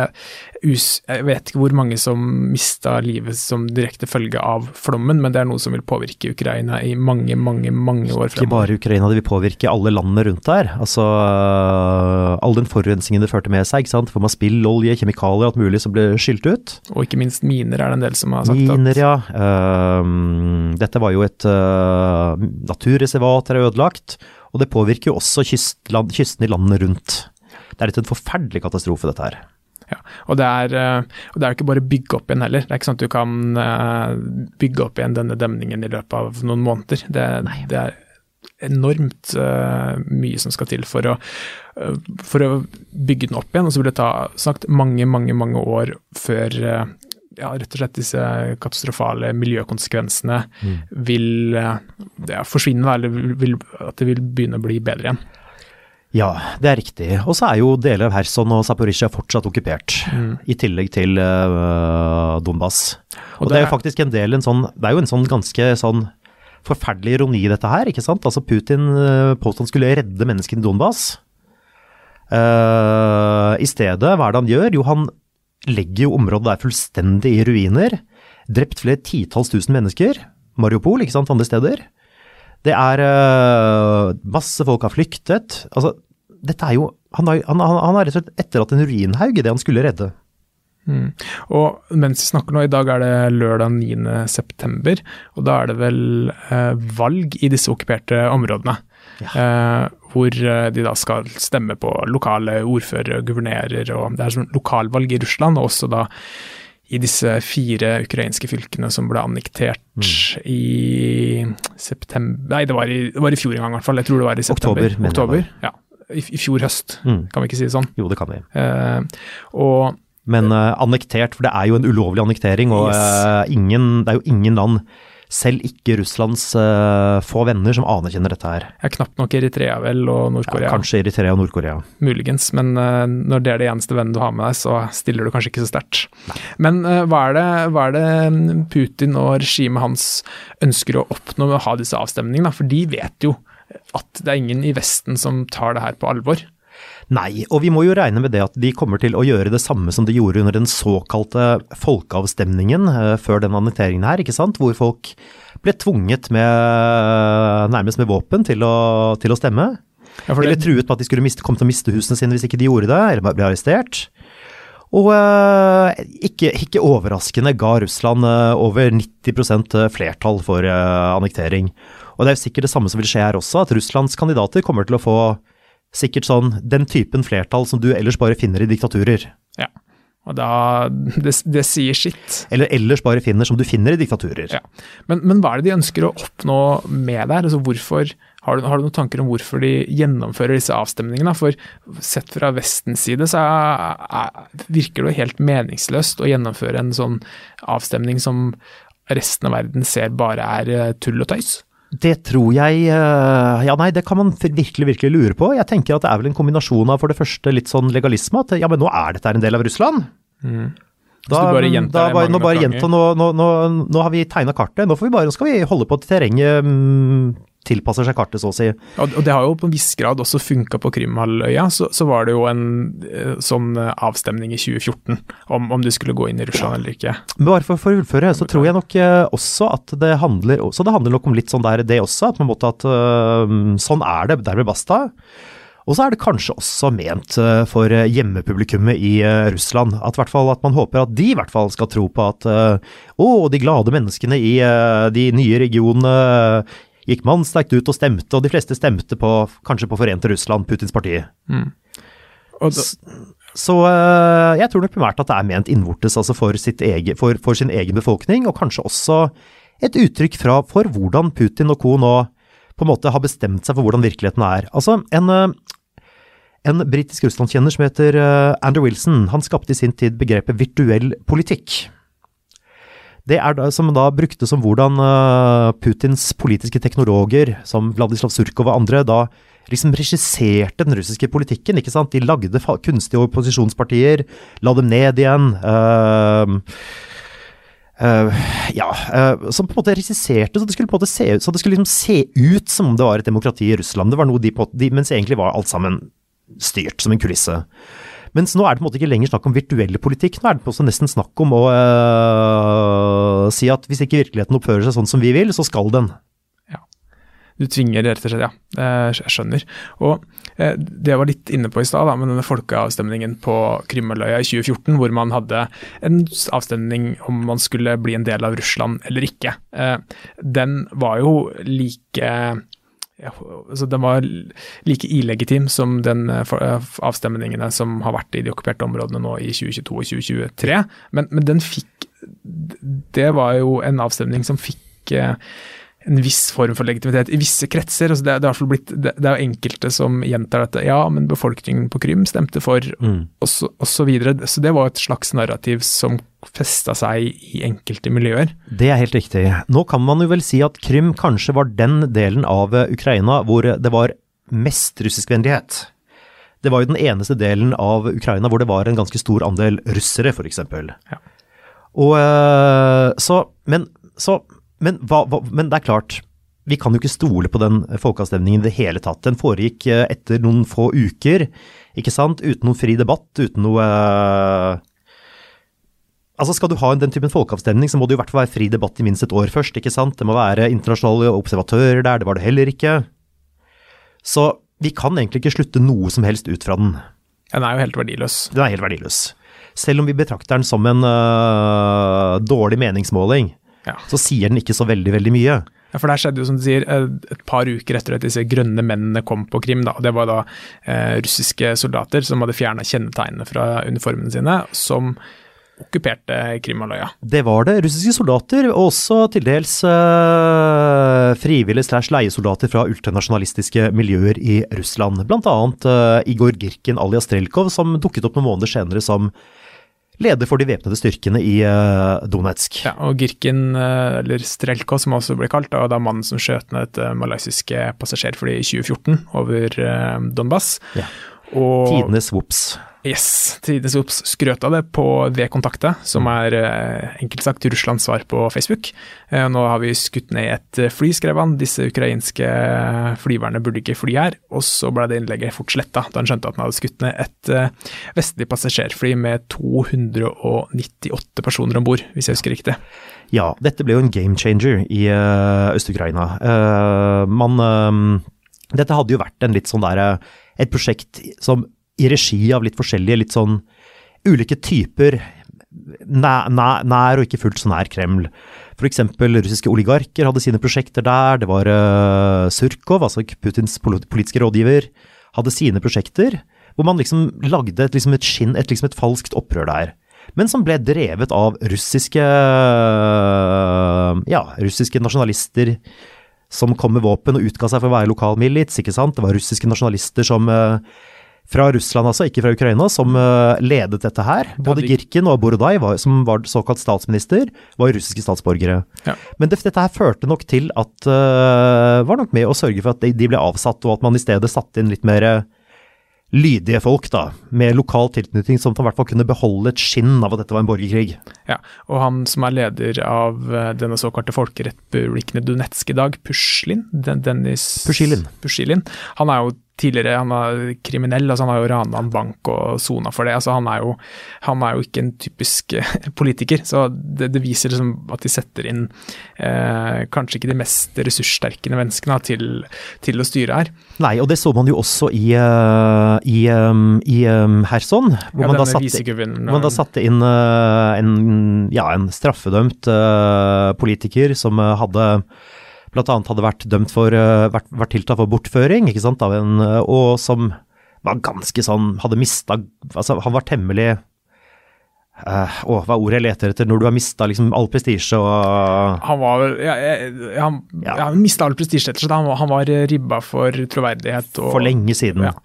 Jeg vet ikke hvor mange som mista livet som direkte følge av flommen, men det er noe som vil påvirke Ukraina i mange, mange mange år Ikke bare Ukraina, det vil påvirke alle landene rundt der. Altså all den forurensningen det førte med seg, ikke sant. For man spill, olje, kjemikalier, alt mulig som ble skylt ut. Og ikke minst miner er det en del som har sagt Miner, at ja. Uh, dette var jo et uh, naturreservat er ødelagt, og det påvirker jo også kystland, kysten i landene rundt. Det er litt en forferdelig katastrofe, dette her. Ja, og det er eh, og det er jo ikke bare å bygge opp igjen heller. Det er ikke sånn at du kan eh, bygge opp igjen denne demningen i løpet av noen måneder. Det, det er enormt eh, mye som skal til for å, for å bygge den opp igjen. Og så vil det ta sagt mange, mange, mange år før ja, rett og slett disse katastrofale miljøkonsekvensene vil eh, ja, forsvinne, eller vil, at det vil begynne å bli bedre igjen. Ja, det er riktig. Og så er jo deler av Kherson og Zaporizjzja fortsatt okkupert, i tillegg til uh, Donbas. Og, Og det er jo faktisk en del, en sånn, det er jo en sånn ganske sånn forferdelig ironi i dette her, ikke sant. Altså Putin uh, påstod han skulle redde menneskene i Donbas. Uh, I stedet, hva er det han gjør? Jo, han legger jo området der fullstendig i ruiner. Drept flere titalls tusen mennesker. Mariupol, ikke sant, andre steder. Det er uh, Masse folk har flyktet. Altså, dette er jo Han har, han, han, har rett og slett etterlatt en ruinhaug i det han skulle redde. Mm. Og mens vi snakker nå, i dag er det lørdag 9. september, og da er det vel uh, valg i disse okkuperte områdene. Ja. Eh, hvor eh, de da skal stemme på lokale ordførere og guvernører, og det er sånn lokalvalg i Russland, og også da i disse fire ukrainske fylkene som ble annektert mm. i september Nei, det var i, det var i fjor en gang, i hvert fall. Jeg tror det var i september. Oktober. Oktober ja. I, I, fjor høst, mm. kan vi ikke si det sånn? Jo, det kan vi. Eh, og men eh, annektert, for det er jo en ulovlig annektering, og yes. eh, ingen, det er jo ingen land selv ikke Russlands uh, få venner som anerkjenner dette her. Ja, knapt nok Eritrea vel, og Nord-Korea. Ja, kanskje Eritrea og Nord-Korea. Muligens, men uh, når det er det eneste vennen du har med deg, så stiller du kanskje ikke så sterkt. Men uh, hva, er det, hva, er det, mm, Putin og regimet hans ønsker å oppnå med å ha disse avstemningene? For de vet jo at det er ingen i Vesten som tar det her på alvor. Nei, og vi må jo regne med det at de kommer til å gjøre det samme som de gjorde under den såkalte folkeavstemningen uh, før den annekteringen her, ikke sant? Hvor folk ble tvunget med, nærmest med våpen til å, til å stemme. Ja, eller truet med at de skulle miste, komme til å miste husene sine hvis ikke de gjorde det, eller ble arrestert. Og uh, ikke, ikke, overraskende ga Russland over 90% flertall for annektering. Og det er jo sikkert det samme som vil skje her også, at Russlands kandidater kommer til å få sikkert sånn den typen flertall som du ellers bare finner i diktaturer. Ja, og da Det, det sier sitt. Eller ellers bare finner som du finner i diktaturer. Ja. Men, men hva er det de ønsker å oppnå med det her? Altså hvorfor har du, har du, noen tanker om hvorfor de gjennomfører disse avstemningene? For sett fra Vestens side så er, er, virker det jo helt meningsløst å gjennomføre en sånn avstemning som resten av verden ser bare er eh, tull og tøys. Det tror jeg eh, Ja, nei, det kan man virkelig, virkelig lure på. Jeg tenker at det er vel en kombinasjon av for det første litt sånn legalisme, at ja, men nå er dette en del av Russland. Mm. Da, bare da, bare, nå bare gjenta, nå, nå, nå, har vi tegna kartet, nå får vi bare, skal vi holde på til terrenget mm, tilpasser seg kartet, så å si. Og det har jo på en viss grad også funka på Krimhalvøya. Så, så, var det jo en eh, sånn eh, avstemning i 2014 om, om du skulle gå inn i Russland eller ikke. Men bare for, for å fullføre, så tror jeg nok eh, også at det handler Så det handler nok om litt sånn der det også, at på en måte at sånn er det, dermed basta. Og så er det kanskje også ment for hjemmepublikummet i Russland. At, at man håper at de i hvert fall skal tro på at å, de glade menneskene i de nye regionene gikk mannsterkt ut og stemte, og de fleste stemte på, kanskje på Forente Russland, Putins parti. Mm. Da, så uh, jeg tror nok primært at det er ment innvortes, altså for, egen, for, for, sin egen befolkning, og kanskje også et uttrykk fra, for hvordan Putin og co. nå på en måte har bestemt seg for hvordan virkeligheten er. Altså, en, uh, en britisk russlandskjenner som heter uh, Andrew Wilson, han skapte i sin tid begrepet virtuell politikk. Det er da, som da brukte som hvordan uh, Putins politiske teknologer, som Vladislav Surkov og andre, da liksom regisserte den russiske politikken. ikke sant? De lagde kunstige opposisjonspartier, la dem ned igjen. Uh, Uh, ja, uh, som på en måte regisserte så det skulle på en måte se ut, så det skulle liksom se ut som om det var et demokrati i Russland. Det var noe de, på, de Mens egentlig var alt sammen styrt som en kulisse. Mens nå er det på en måte ikke lenger snakk om virtuell politikk, nå er det på også nesten snakk om å øh, si at hvis ikke virkeligheten oppfører seg sånn som vi vil, så skal den. Ja. Du tvinger rett og slett, ja. Jeg skjønner. Og eh, det jeg var litt inne på i stad, med denne folkeavstemningen på Krimhalvøya i 2014, hvor man hadde en avstemning om man skulle bli en del av Russland eller ikke. Eh, den var jo like altså den var like illegitim som den eh, eh, avstemningene som har vært i de okkuperte områdene nå i 2022 og 2023. Men, men den fikk Det var jo en avstemning som fikk eh, en viss form for legitimitet i visse kretser. Altså det, det, blitt, det, det, er enkelte som gjentar dette. Ja, men befolkningen på Krim stemte for, mm. og, så, og så. Så det var et slags narrativ som festa seg i enkelte miljøer. Det er helt riktig. Nå kan man jo vel si at Krim kanskje var den delen av Ukraina hvor det var mest russiskvennlighet. Det var jo den eneste delen av Ukraina hvor det var en ganske stor andel russere, f.eks. Ja. Og eh, så Men så men, hva, hva, men, det er klart, vi kan jo ikke stole på den folkeavstemningen i det hele tatt. Den foregikk eh, etter noen få uker, ikke sant, uten noen fri debatt, uten noe uh, Altså Skal du ha den typen folkeavstemning, så må det jo i hvert fall være fri debatt i minst et år først. ikke sant? Det må være internasjonale observatører der, det var det heller ikke. Så vi kan egentlig ikke slutte noe som helst ut fra den. Den er jo helt verdiløs. Den er helt verdiløs. selv om vi betrakter den som en øh, dårlig meningsmåling, Ja. så sier den ikke så veldig, veldig mye. Ja, for der skjedde jo, som du sier, eh, et par uker etter at disse grønne mennene kom på Krim. Da. Det var da eh, russiske soldater som hadde fjerna kjennetegnene fra uniformene sine, som okkuperte Krimhalvøya. Det var det. Russiske soldater, og også til dels eh, frivillige slash leiesoldater fra ultranasjonalistiske miljøer i Russland. Blant annet eh, Igor Girkin alias Strelkov, som dukket opp noen måneder senere som leder for de væpnede styrkene i øh, Donetsk. Ja, og Girkin, eh, eller Strelko som også ble kalt, og da mannen som skjøt ned et eh, malaysiske passasjerfly i 2014 over Donbas. Donbass. Ja. Og Tidenes vops. Yes, Tidenes Obs skrøt av det på V-kontaktet, som er eh, enkelt sagt Russlands svar på Facebook. Eh, nå har vi skutt ned et eh, fly, skrev han. Disse ukrainske flyverne burde ikke fly her. Og så ble det innlegget fort sletta, da han skjønte at han hadde skutt ned et vestlig passasjerfly med 298 personer om bord, hvis jeg husker riktig. Ja, dette ble jo en game changer i Øst-Ukraina. Man Dette hadde jo vært en litt sånn derre Et prosjekt som i regi av litt forskjellige, litt sånn ulike typer nær, nær, nær og ikke fullt så nær Kreml. Eksempel russiske oligarker hadde sine prosjekter der. Det var uh, Surkov, altså Putins politiske rådgiver, hadde sine prosjekter. Hvor man liksom lagde et, liksom et skinn, et, liksom et falskt opprør der. Men som ble drevet av russiske ja, russiske nasjonalister som kom med våpen og utga seg for å være lokal milits, ikke sant. Det var russiske nasjonalister som uh, fra Russland, altså, ikke fra Ukraina, som uh, ledet dette her. Både Girkin og Borodaj, var, som var såkalt statsminister, var russiske statsborgere. Ja. Men det, dette her førte nok til at uh, Var nok med å sørge for at de, ble avsatt, og at man i stedet satte inn litt mer lydige folk, da, med lokal tilknytning, som i hvert fall kunne beholde et skinn av at dette var en borgerkrig. Ja, og han som er leder av eh, denne såkalte folkerepublikken Donetsk i dag, Puslin, Den Dennis Pushilin. Pushilin, han er jo tidligere han var kriminell, altså han har jo rana en bank og sona for det. altså Han er jo, han er jo ikke en typisk eh, politiker. så Det, det viser liksom at de setter inn eh, kanskje ikke de mest ressurssterke menneskene til, til å styre her. Nei, og det så man jo også i, uh, i, um, i Herson, hvor, Ja, man da satte, hvor man da satte inn en, ja, en straffedømt uh, politiker som hadde annet hadde vært dømt for, uh, vært, vært tiltalt for bortføring, ikke sant, av en, uh, og som var ganske sånn, hadde mista, altså han var temmelig, uh, å, hva er ordet jeg leter etter, når du har mista liksom all prestisje og Han var ja, Han, Ja. ja. han mista all prestisje, etter seg. Han, han var ribba for troverdighet. Og, for lenge siden. Ja.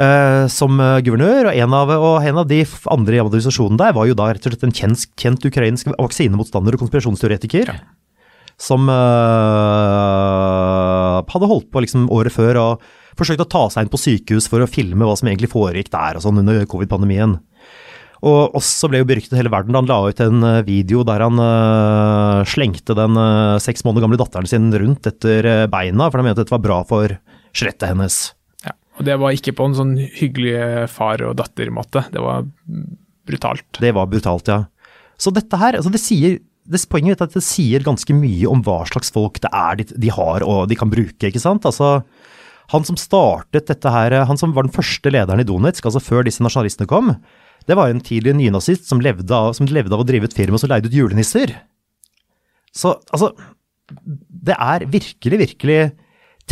Uh, som eh, guvernør, og en, av, og en av de andre i administrasjonen der var jo da rett og slett en kjent, kjent ukrainsk vaksinemotstander og konspirasjonsteoretiker. Som uh, hadde holdt på liksom året før og forsøkt å ta seg inn på sykehus for å filme hva som egentlig foregikk der og sånn under covid-pandemien. Og også ble jo beryktet hele verden da han la ut en eh, video der han uh, slengte den uh, seks måneder gamle datteren sin rundt etter beina, for han mente dette var bra for skjelettet hennes. Ja, og det var ikke på en sånn hyggelig far og datter-måte. Det var brutalt. Det var brutalt, ja. Så dette her, altså det sier det, Poenget er at det sier ganske mye om hva slags folk det er de, de har og de kan bruke, ikke sant. Altså, han som startet dette her, han som var den første lederen i Donetsk, altså før disse nasjonalistene kom, det var en tidligere nynazist som levde av, som levde av å drive et firma som leide ut julenisser. Så altså Det er virkelig, virkelig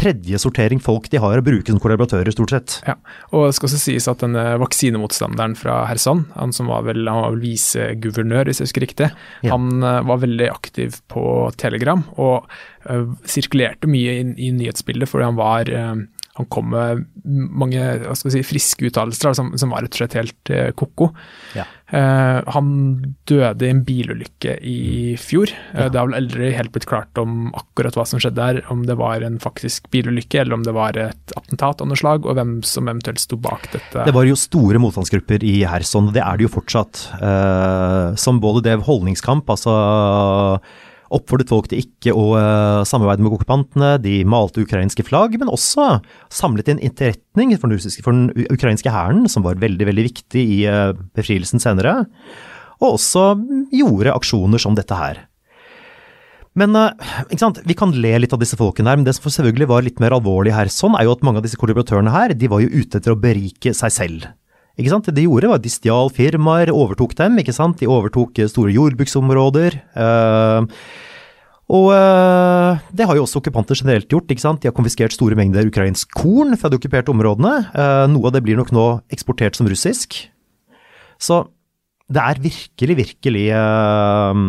tredjesortering folk de har å bruke som kollaboratører, stort sett. Ja, og det skal også sies at denne vaksinemotstanderen fra Kherson, han som var vel, han var vel viseguvernør, hvis jeg husker riktig, Ja. han eh, var veldig aktiv på Telegram og uh, sirkulerte mye i, i nyhetsbildet fordi han var eh, han kom med mange hva skal vi si, friske uttalelser som, som var rett og slett helt eh, ko-ko. Ja. Eh, han døde i en bilulykke i fjor. Eh, det har vel aldri helt blitt klart om akkurat hva som skjedde der, om det var en faktisk bilulykke eller om det var et attentat av noe slag, og hvem som eventuelt sto bak dette. Det var jo store motstandsgrupper i Kherson, og det er det jo fortsatt. Eh, som både drev holdningskamp, altså oppfordret folk til ikke å eh, samarbeide med okkupantene, de malte ukrainske flagg, men også samlet inn etterretning for den, russiske, for den ukrainske hæren, som var veldig, veldig viktig i eh, befrielsen senere, og også gjorde aksjoner som dette her. Men eh, vi kan le litt av disse folkene her, men det som selvfølgelig var litt mer alvorlig her, sånn er jo at mange av disse kollaboratørene her, de var jo ute etter å berike seg selv. Ikke sant? Det de gjorde, var at de stjal firmaer, overtok dem. ikke sant? De overtok eh, store jordbruksområder. Eh, og eh, det har jo også okkupanter generelt gjort. ikke sant? De har konfiskert store mengder ukrainsk korn fra de okkuperte områdene. Eh, noe av det blir nok nå eksportert som russisk. Så det er virkelig, virkelig eh,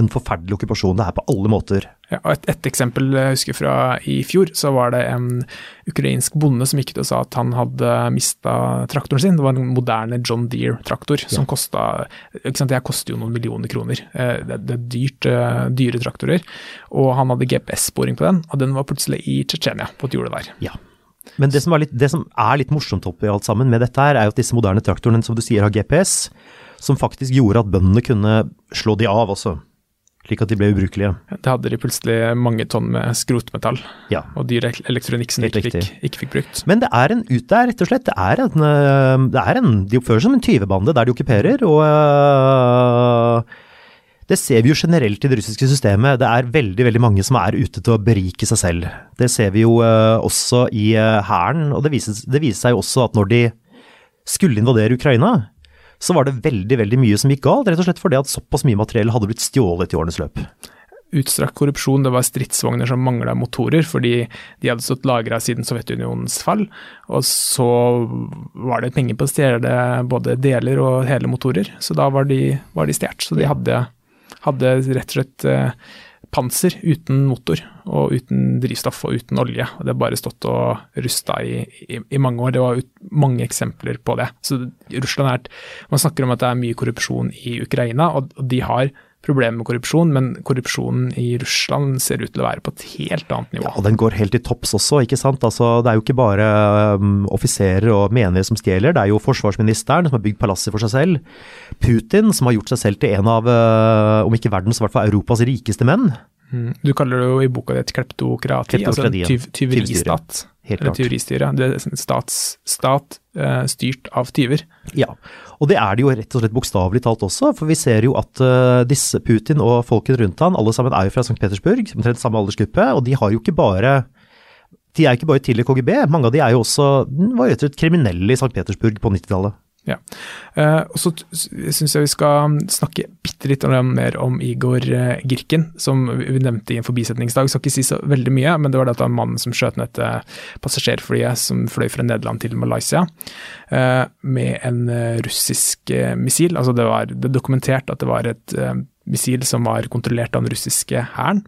en forferdelig okkupasjon. Det er på alle måter. Ja, et, et, eksempel jeg husker fra i fjor, så var det en ukrainsk bonde som gikk ut og sa at han hadde mista traktoren sin. Det var en moderne John Deere-traktor som ja. kosta Det her koster jo noen millioner kroner. Eh, det, det er dyrt, eh, dyre traktorer. Og han hadde GPS-sporing på den, og den var plutselig i Tsjetsjenia, på et jorde der. Ja. Men det som, litt, det som, er litt morsomt oppi alt sammen med dette her, er jo at disse moderne traktorene, som du sier, har GPS, som faktisk gjorde at bøndene kunne slå de av også slik at de ble ubrukelige. Det hadde de plutselig mange tonn med skrotmetall ja. og dyr elektronikk som de ikke fikk, ikke fikk, brukt. Men det er en ut der, rett og slett. Det er en, eh, det er en De oppfører seg som en tyvebande der de okkuperer. og uh, det ser vi jo generelt i det russiske systemet. Det er veldig veldig mange som er ute til å berike seg selv. Det ser vi jo uh, også i hæren. Og det viser, det viser seg jo også at når de skulle invadere Ukraina, så var det veldig veldig mye som gikk galt, rett og slett fordi at såpass mye materiell hadde blitt stjålet i årenes løp. Utstrakt korrupsjon, det var stridsvogner som mangla motorer fordi de hadde stått lagra siden Sovjetunionens fall. Og så var det penger på å stjele både deler og hele motorer, så da var de, var de stjålet. Så de hadde, hadde, rett og slett eh, panser uten motor og uten drivstoff og uten olje. og Det har bare stått og rusta i, i, i, mange år. Det var mange eksempler på det. Så Russland er, Man snakker om at det er mye korrupsjon i Ukraina, og, og de har problemer med korrupsjon, men korrupsjonen i Russland ser ut til å være på et helt annet nivå. Ja, og Den går helt til topps også, ikke sant. Altså, det er jo ikke bare um, offiserer og menige som stjeler, det er jo forsvarsministeren som har bygd palasser for seg selv. Putin som har gjort seg selv til en av, uh, om ikke verdens, i hvert fall Europas rikeste menn. Mm. Du kaller det jo i boka di et kleptokrati, altså en tyv, tyveristat. Eller tyveristyre. Det er stats, stat uh, styrt av tyver. Ja, og det er det jo rett og slett bokstavelig talt også. For vi ser jo at uh, disse Putin og folket rundt han, alle sammen er jo fra St. Petersburg, omtrent samme aldersgruppe. Og de har jo ikke bare de er jo ikke bare tidligere KGB, mange av de er jo også var rett og slett kriminelle i St. Petersburg på 90-tallet. Ja. Uh, og så syns jeg vi skal snakke bitte litt mer om Igor uh, Girken, som vi nevnte i en forbisetningsdag. Skal ikke si så veldig mye, men det var dette mannen som skjøt ned et passasjerflyet som fløy fra Nederland til Malaysia med en russisk missil. Altså det var det dokumentert at det var et missil som var kontrollert av den russiske hæren.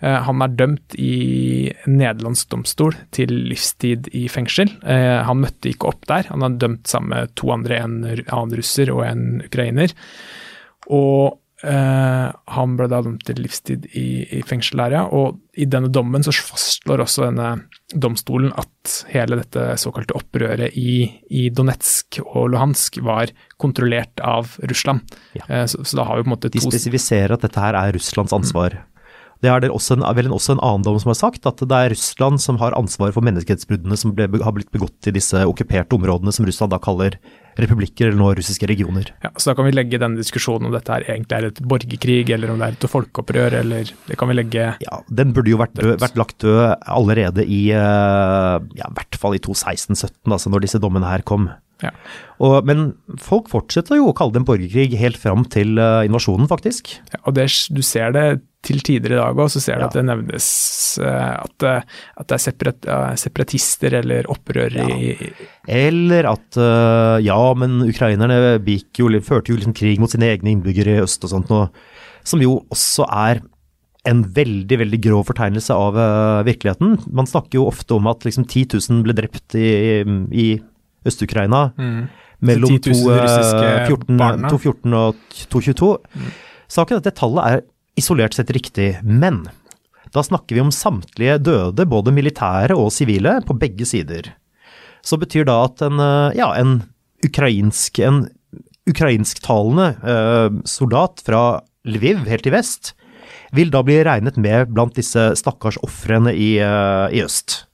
Eh, han er dømt i nederlandsk domstol til livstid i fengsel. Eh, han møtte ikke opp der. Han er dømt sammen med to andre, en annen russer og en ukrainer. Og Uh, han ble da dømt til livstid i, i fengsel der, ja. Og i denne dommen så fastslår også denne domstolen at hele dette såkalte opprøret i, i Donetsk og Luhansk var kontrollert av Russland. Ja. Uh, så, så, da har vi på en måte to De spesifiserer at dette her er Russlands ansvar. Mm. Det er også en, vel også en annen dom som har sagt, at det er Russland som har ansvar for menneskerettsbruddene som ble, har blitt begått i disse okkuperte områdene som Russland da kaller republikker, eller nå russiske regioner. Ja, Så da kan vi legge denne diskusjonen om dette her egentlig er et borgerkrig, eller om det er et folkeopprør, eller det kan vi legge Ja, den burde jo vært, død, vært lagt død allerede i eh, ja, i hvert fall i 2016-2017, altså når disse dommene her kom. Ja. Og, men folk fortsetter jo å kalle det en borgerkrig helt fram til uh, invasjonen, faktisk. Ja, og det, du ser det til tider i dag òg, så ser du ja. at det nevnes uh, at, at, det er separat, separatister eller opprørere i Eller at ja, men ukrainerne jo, førte jo liksom krig mot sine egne innbyggere i øst og sånt noe, som jo også er en veldig veldig grov fortegnelse av virkeligheten. Man snakker jo ofte om at liksom 10 000 ble drept i, i Øst-Ukraina. Mm. Mellom 214 eh, og 222. Mm. Saken er at det tallet er isolert sett riktig, men da snakker vi om samtlige døde, både militære og sivile, på begge sider. Så betyr da at en, eh, ja, en ukrainsk, en ukrainsktalende eh, soldat fra Lviv, helt i vest, vil da bli regnet med blant disse stakkars ofrene i, eh, i øst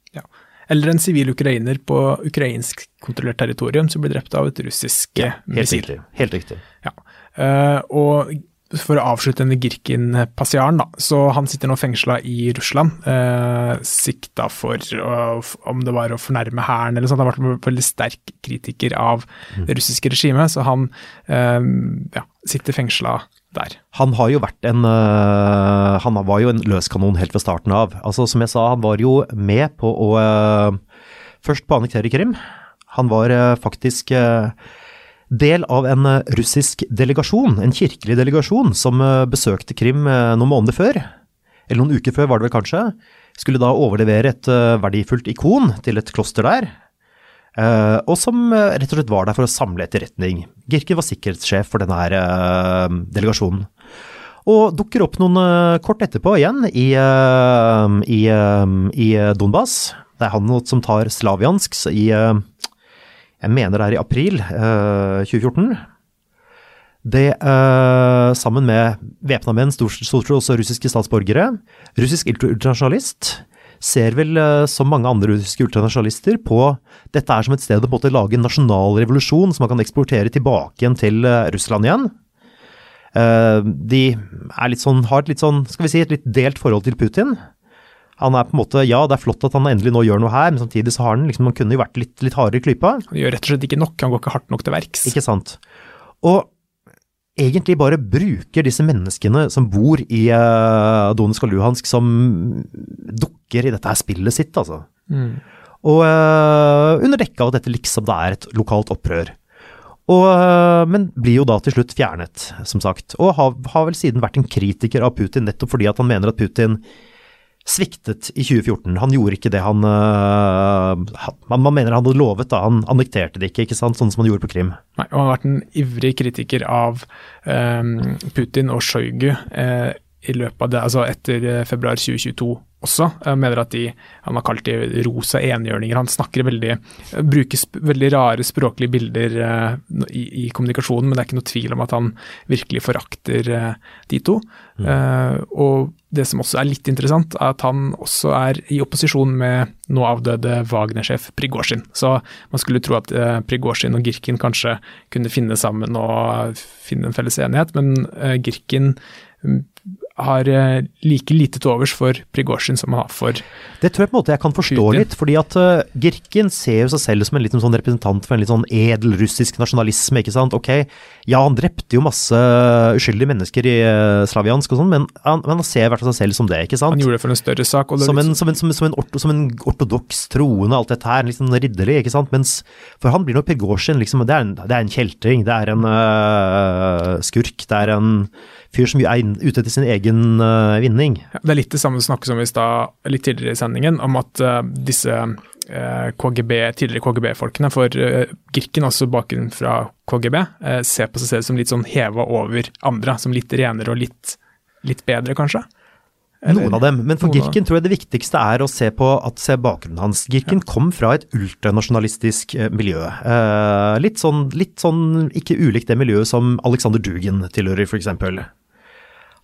eller en sivil ukrainer på ukrainsk kontrollert territorium som blir drept av et russisk ja, helt missil. Riktig. Helt riktig. Ja. Uh, og for å avslutte denne Girkin-passiaren, da. Så han sitter nå fengsla i Russland. Eh, sikta for å, om det var å fornærme hæren eller sånt. Han har vært en veldig sterk kritiker av det russiske regimet, så han eh, ja, sitter fengsla der. Han har jo vært en øh, Han var jo en løskanon helt ved starten av. Altså Som jeg sa, han var jo med på å øh, Først på å annektere Krim. Han var øh, faktisk del av en øh, russisk delegasjon, en kirkelig delegasjon, som øh, besøkte Krim øh, noen måneder før. Eller noen uker før, var det vel kanskje. Skulle da overlevere et verdifullt ikon til et kloster der. Eh, og som eh, rett og slett var der for å samle etterretning. Girken var sikkerhetssjef for denne eh, delegasjonen. Og dukker opp noen eh, kort etterpå igjen i, eh, i, eh, i Donbas. Det er han som tar Slaviansk i eh, Jeg mener det er i april eh, 2014. Det, eh, sammen med væpna menn, stort sett også russiske statsborgere, russisk ultranasjonalist, ser vel, eh, som mange andre russiske ultranasjonalister, på dette er som et sted å måtte lage en nasjonal revolusjon som man kan eksportere tilbake igjen til eh, Russland igjen. Eh, de er litt sånn, har et litt sånn, skal vi si, et litt delt forhold til Putin. Han er på en måte, ja, det er flott at han endelig nå gjør noe her, men samtidig så har han liksom, han kunne jo vært litt, litt hardere i klypa. Han gjør rett og slett ikke nok, han går ikke hardt nok til verks. Ikke sant? Og egentlig bare bruker disse menneskene som bor i uh, Donetsk og Luhansk som dukker i dette her spillet sitt, altså. Mm. Og uh, under dekke av at dette liksom det er et lokalt opprør. Og, eh, men blir jo da til slutt fjernet, som sagt. Og har, har vel siden vært en kritiker av Putin, nettopp fordi at han mener at Putin sviktet i 2014. Han gjorde ikke det han eh, Man, man mener han hadde lovet, da. Han annekterte det ikke, ikke sant? sånn som han gjorde på Krim. Nei, og han har vært en ivrig kritiker av eh, Putin og Sjojgu eh, i løpet av det, altså etter eh, februar 2022 også. Jeg mener at de, Han har kalt de rosa enhjørninger. Han snakker veldig, bruker veldig rare språklige bilder uh, i, i kommunikasjonen, men det er ikke noe tvil om at han virkelig forakter uh, de to. Eh, og det som også er litt interessant, er at han også er i opposisjon med nå avdøde Wagner-sjef Prigozjin. Så man skulle tro at eh, Prigozjin og Girkin kanskje kunne finne sammen og finne en felles enighet, men eh, Girkin har eh, like lite til overs for Prigozjin som han har for Det tror jeg på en måte jeg kan forstå Putin. litt, fordi at uh, Girkin ser jo seg selv som en liten sånn representant for en litt sånn edel russisk nasjonalisme, ikke sant. Ok, ja han drepte jo masse uskyldige mennesker i uh, Slaviansk og sånn, men han, men han ser i hvert fall seg selv som det, ikke sant. Han gjorde det for en større sak. Og Som en, som, en, som, en, som, en orto, som en ortodoks troende, alt dette her, litt sånn ridderlig, ikke sant. Mens for han blir nok Prigozjin, liksom, det er en, det er en kjeltring, det er en uh, skurk, det er en fyr som er ute etter sin egen uh, vinning. Ja, Det er litt det samme som snakkes om i stad, litt tidligere i sendingen, om at uh, disse eh, KGB, tidligere KGB-folkene, for Girken, altså bakgrunnen fra KGB, ser på seg selv som litt sånn heva over andre, som litt renere og litt, litt bedre, kanskje? Eller- Noen av dem. Men for Girken tror jeg det viktigste er å se på at se bakgrunnen hans. Girkin kom fra et ultranasjonalistisk miljø. Eh, litt, sånn, litt sånn ikke ulikt det miljøet som Alexander Dugin tilhører, f.eks.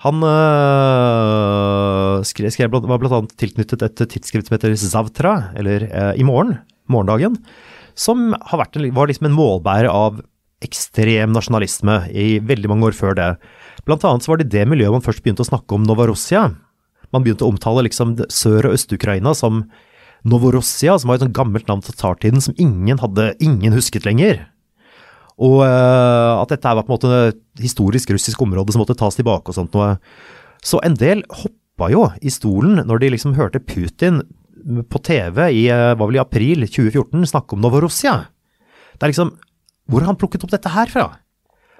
Han øh, skrev, skrev, var bl.a. tilknyttet et tidsskrift som heter Zavtra, eller øh, I morgen, morgendagen, som vært var liksom en målbærer av ekstrem nasjonalisme i veldig mange år før det. Blant annet så var det det miljøet man først begynte å snakke om Novorossia. Man begynte å omtale liksom Sør- og Øst-Ukraina som Novorossia, som var et sånt gammelt navn til tsartiden som ingen hadde, ingen husket lenger. Og eh, at dette var på en måte et historisk russisk område som måtte tas tilbake og sånt noe. Så en del hoppa jo i stolen når de liksom hørte Putin på TV i eh, var vel i april 2014 snakke om Novorossia. Det er liksom Hvor har han plukket opp dette her fra?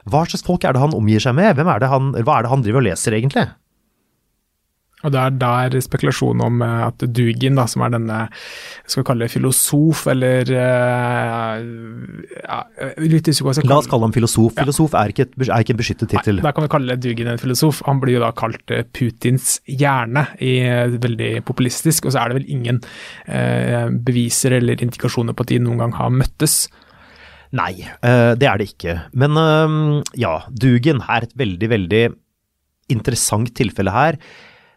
Hva slags folk er det han omgir seg med? Hvem er det han, hva er det han driver og leser, egentlig? Og det er der spekulasjonen om eh, at Dugin, da, som er denne skal vi kalle det filosof, eller eh, ja, er Litt usikker skal La oss kalle ham filosof. Filosof er ikke, er ikke en beskyttet tittel. Da kan vi kalle Dugin en filosof. Han blir jo da kalt eh, Putins hjerne, i, eh, veldig populistisk. Og så er det vel ingen eh, beviser eller indikasjoner på at de noen gang har møttes. Nei, eh, det er det ikke. Men eh, ja, Dugin er et veldig, veldig interessant tilfelle her.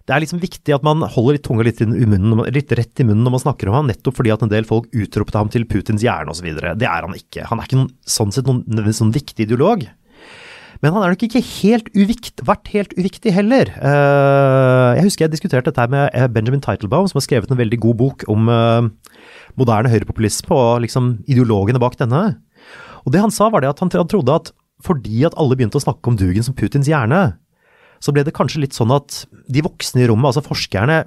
Det er liksom viktig at man holder litt tunga litt, litt rett i munnen når man snakker om ham, nettopp fordi at en del folk utropte ham til Putins hjerne osv. Det er han ikke. Han er ikke noen, sånn sett noen, noen noen viktig ideolog. Men han er nok ikke helt uvikt, vært helt uviktig heller. Eh, jeg husker jeg diskuterte dette med eh, Benjamin Teitelbaum, som har skrevet en veldig god bok om eh, moderne høyrepopulisme og liksom ideologene bak denne. Og det han sa, var det at han trodde at fordi at alle begynte å snakke om Dugen som Putins hjerne, så ble det kanskje litt sånn at de voksne i rommet, altså forskerne,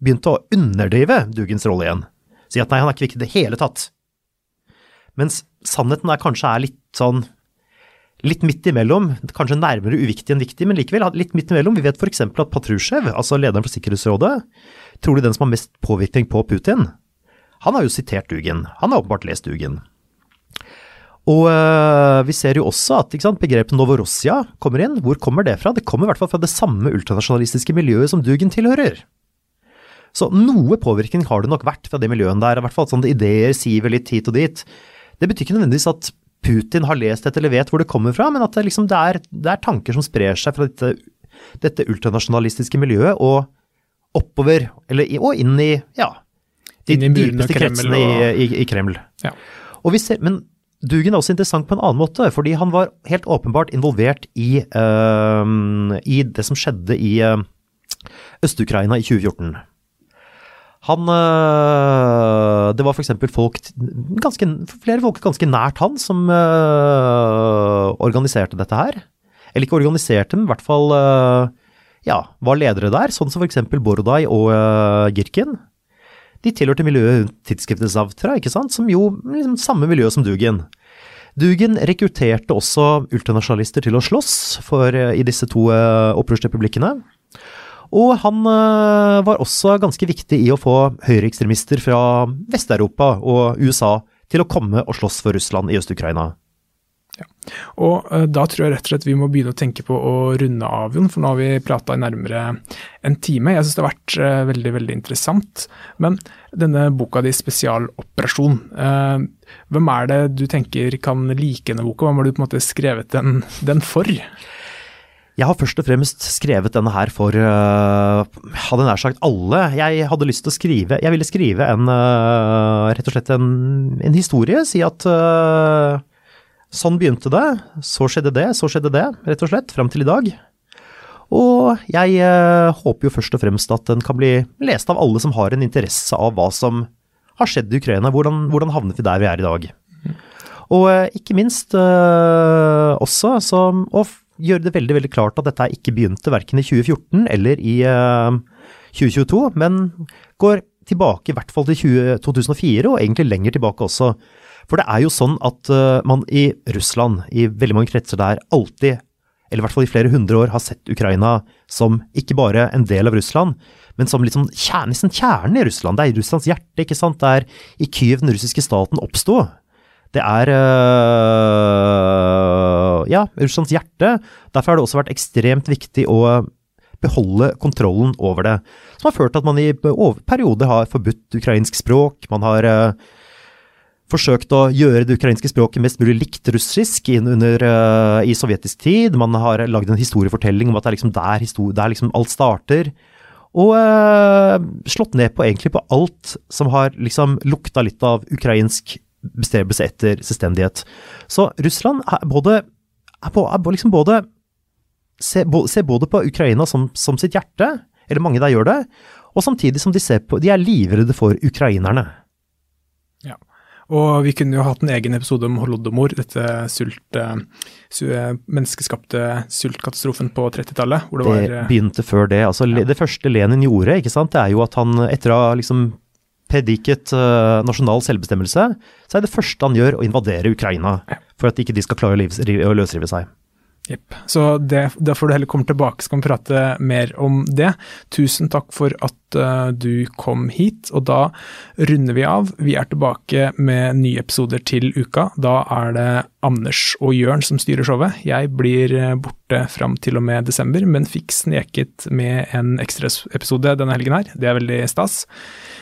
begynte å underdrive Dugens rolle igjen. Si at nei, han er ikke viktig i det hele tatt. Mens sannheten er kanskje er litt sånn litt midt imellom, kanskje nærmere uviktig enn viktig, men likevel litt midt imellom. Vi vet f.eks. at Patrusjev, altså lederen for Sikkerhetsrådet, trolig den som har mest påvirkning på Putin, han har jo sitert Dugin. Han har åpenbart lest Dugin. Og øh, vi ser jo også at sant, begrepet Novorossia kommer inn. Hvor kommer det fra? Det kommer i hvert fall fra det samme ultranasjonalistiske miljøet som Dugen tilhører. Så noe påvirkning har det nok vært fra det miljøet der. I hvert fall sånne ideer siver litt hit og dit. Det betyr ikke nødvendigvis at Putin har lest dette eller vet hvor det kommer fra, men at det, liksom, det, er, det er, tanker som sprer seg fra dette, dette ultranasjonalistiske miljøet og oppover, eller, og inn i ja, de dypeste kretsene og... i, i, i, Kreml. Ja. Ser, men Dugen er også interessant på en annen måte, fordi han var helt åpenbart involvert i, uh, i det som skjedde i uh, Øst-Ukraina i 2014. Han uh, Det var f.eks. folk ganske, Flere folk ganske nært han som øh, organiserte dette her. Eller ikke organiserte, men i hvert fall ja, var ledere der. Sånn som f.eks. Bordai og Girkin. De tilhørte miljøet tidsskriftet Zavtra, ikke sant? som jo liksom samme miljø som Dugin. Dugin rekrutterte også ultranasjonalister til å slåss for, i disse to opprørsrepublikkene. Og han øh, var også ganske viktig i å få høyreekstremister fra Vest-Europa og USA til å komme og slåss for Russland i Øst-Ukraina. Ja. Og uh, da tror jeg rett og slett vi må begynne å tenke på å runde av, Jon. For nå har vi prata i nærmere en time. Jeg syns det har vært uh, veldig veldig interessant. Men denne boka di, 'Spesialoperasjon', uh, hvem er det du tenker kan like denne boka? Hvem har du på en måte skrevet den, den for? Jeg har først og fremst skrevet denne her for uh, hadde nær sagt alle. Jeg hadde lyst til å skrive Jeg ville skrive en uh, rett og slett en, en historie. Si at uh, sånn begynte det, så skjedde det, så skjedde det, rett og slett, fram til i dag. Og jeg håper jo først og fremst at den kan bli lest av alle som har en interesse av hva som har skjedd i Ukraina. Hvordan, hvordan havnet vi der vi er i dag? Og ikke minst også som og gjøre det veldig veldig klart at dette ikke begynte verken i 2014 eller i eh, 2022, men går tilbake i hvert fall til 20, 2004, og egentlig lenger tilbake også. For det er jo sånn at uh, man i Russland, i veldig mange kretser der, alltid, eller i hvert fall i flere hundre år, har sett Ukraina som ikke bare en del av Russland, men som liksom kjernen, liksom kjernen i Russland. Det er i Russlands hjerte, ikke sant. Det er i Kyiv den russiske staten oppsto. Det er øh, ja, Russlands hjerte. Derfor har det også vært ekstremt viktig å beholde kontrollen over det. Som har ført til at man i perioder har forbudt ukrainsk språk. Man har øh, forsøkt å gjøre det ukrainske språket mest mulig likt russisk under, uh, i sovjetisk tid. Man har lagd en historiefortelling om at det er liksom der, der liksom alt starter. Og uh, slått ned på egentlig på alt som har liksom lukta litt av ukrainsk bestrebelse etter selvstendighet. Så Russland er både, er på, er liksom både ser, ser, både på Ukraina som, som, sitt hjerte, eller mange der gjør det, og samtidig som de ser på De er livredde for ukrainerne. Ja. Og vi kunne jo hatt en egen episode om holodomor, dette sult, menneskeskapte sultkatastrofen på 30-tallet. Det, det begynte før det. altså ja. Det første Lenin gjorde, ikke sant, det er jo at han etter å ha liksom prediket uh, nasjonal selvbestemmelse, så er det første han gjør å invadere Ukraina. For at ikke de skal klare å løsrive seg. Jepp. Så det, da får du heller komme tilbake, så kan vi prate mer om det. Tusen takk for at uh, du kom hit, og da runder vi av. Vi er tilbake med nye episoder til uka. Da er det Anders og Jørn som styrer showet. Jeg blir eh, borte fram til og med desember, men fikk sneket med en ekstraepisode denne helgen her. Det er veldig stas.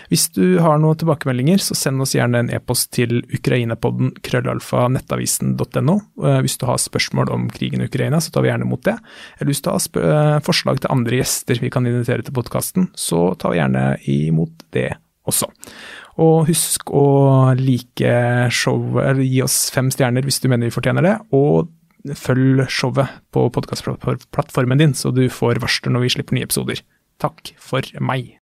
Hvis du har noen tilbakemeldinger, så send oss gjerne en e-post til ukrainapodden krøllalfa nettavisen.no. Eh, hvis du har spørsmål om krigen i Ukraina, så tar vi gjerne imot det. Eller hvis du har eh, forslag til andre gjester vi kan invitere til podkasten, så tar vi gjerne imot det også. Og husk å like showet, eller gi oss fem stjerner hvis du mener vi fortjener det. Og følg showet på podkastplattformen din, så du får varsler når vi slipper nye episoder. Takk for meg.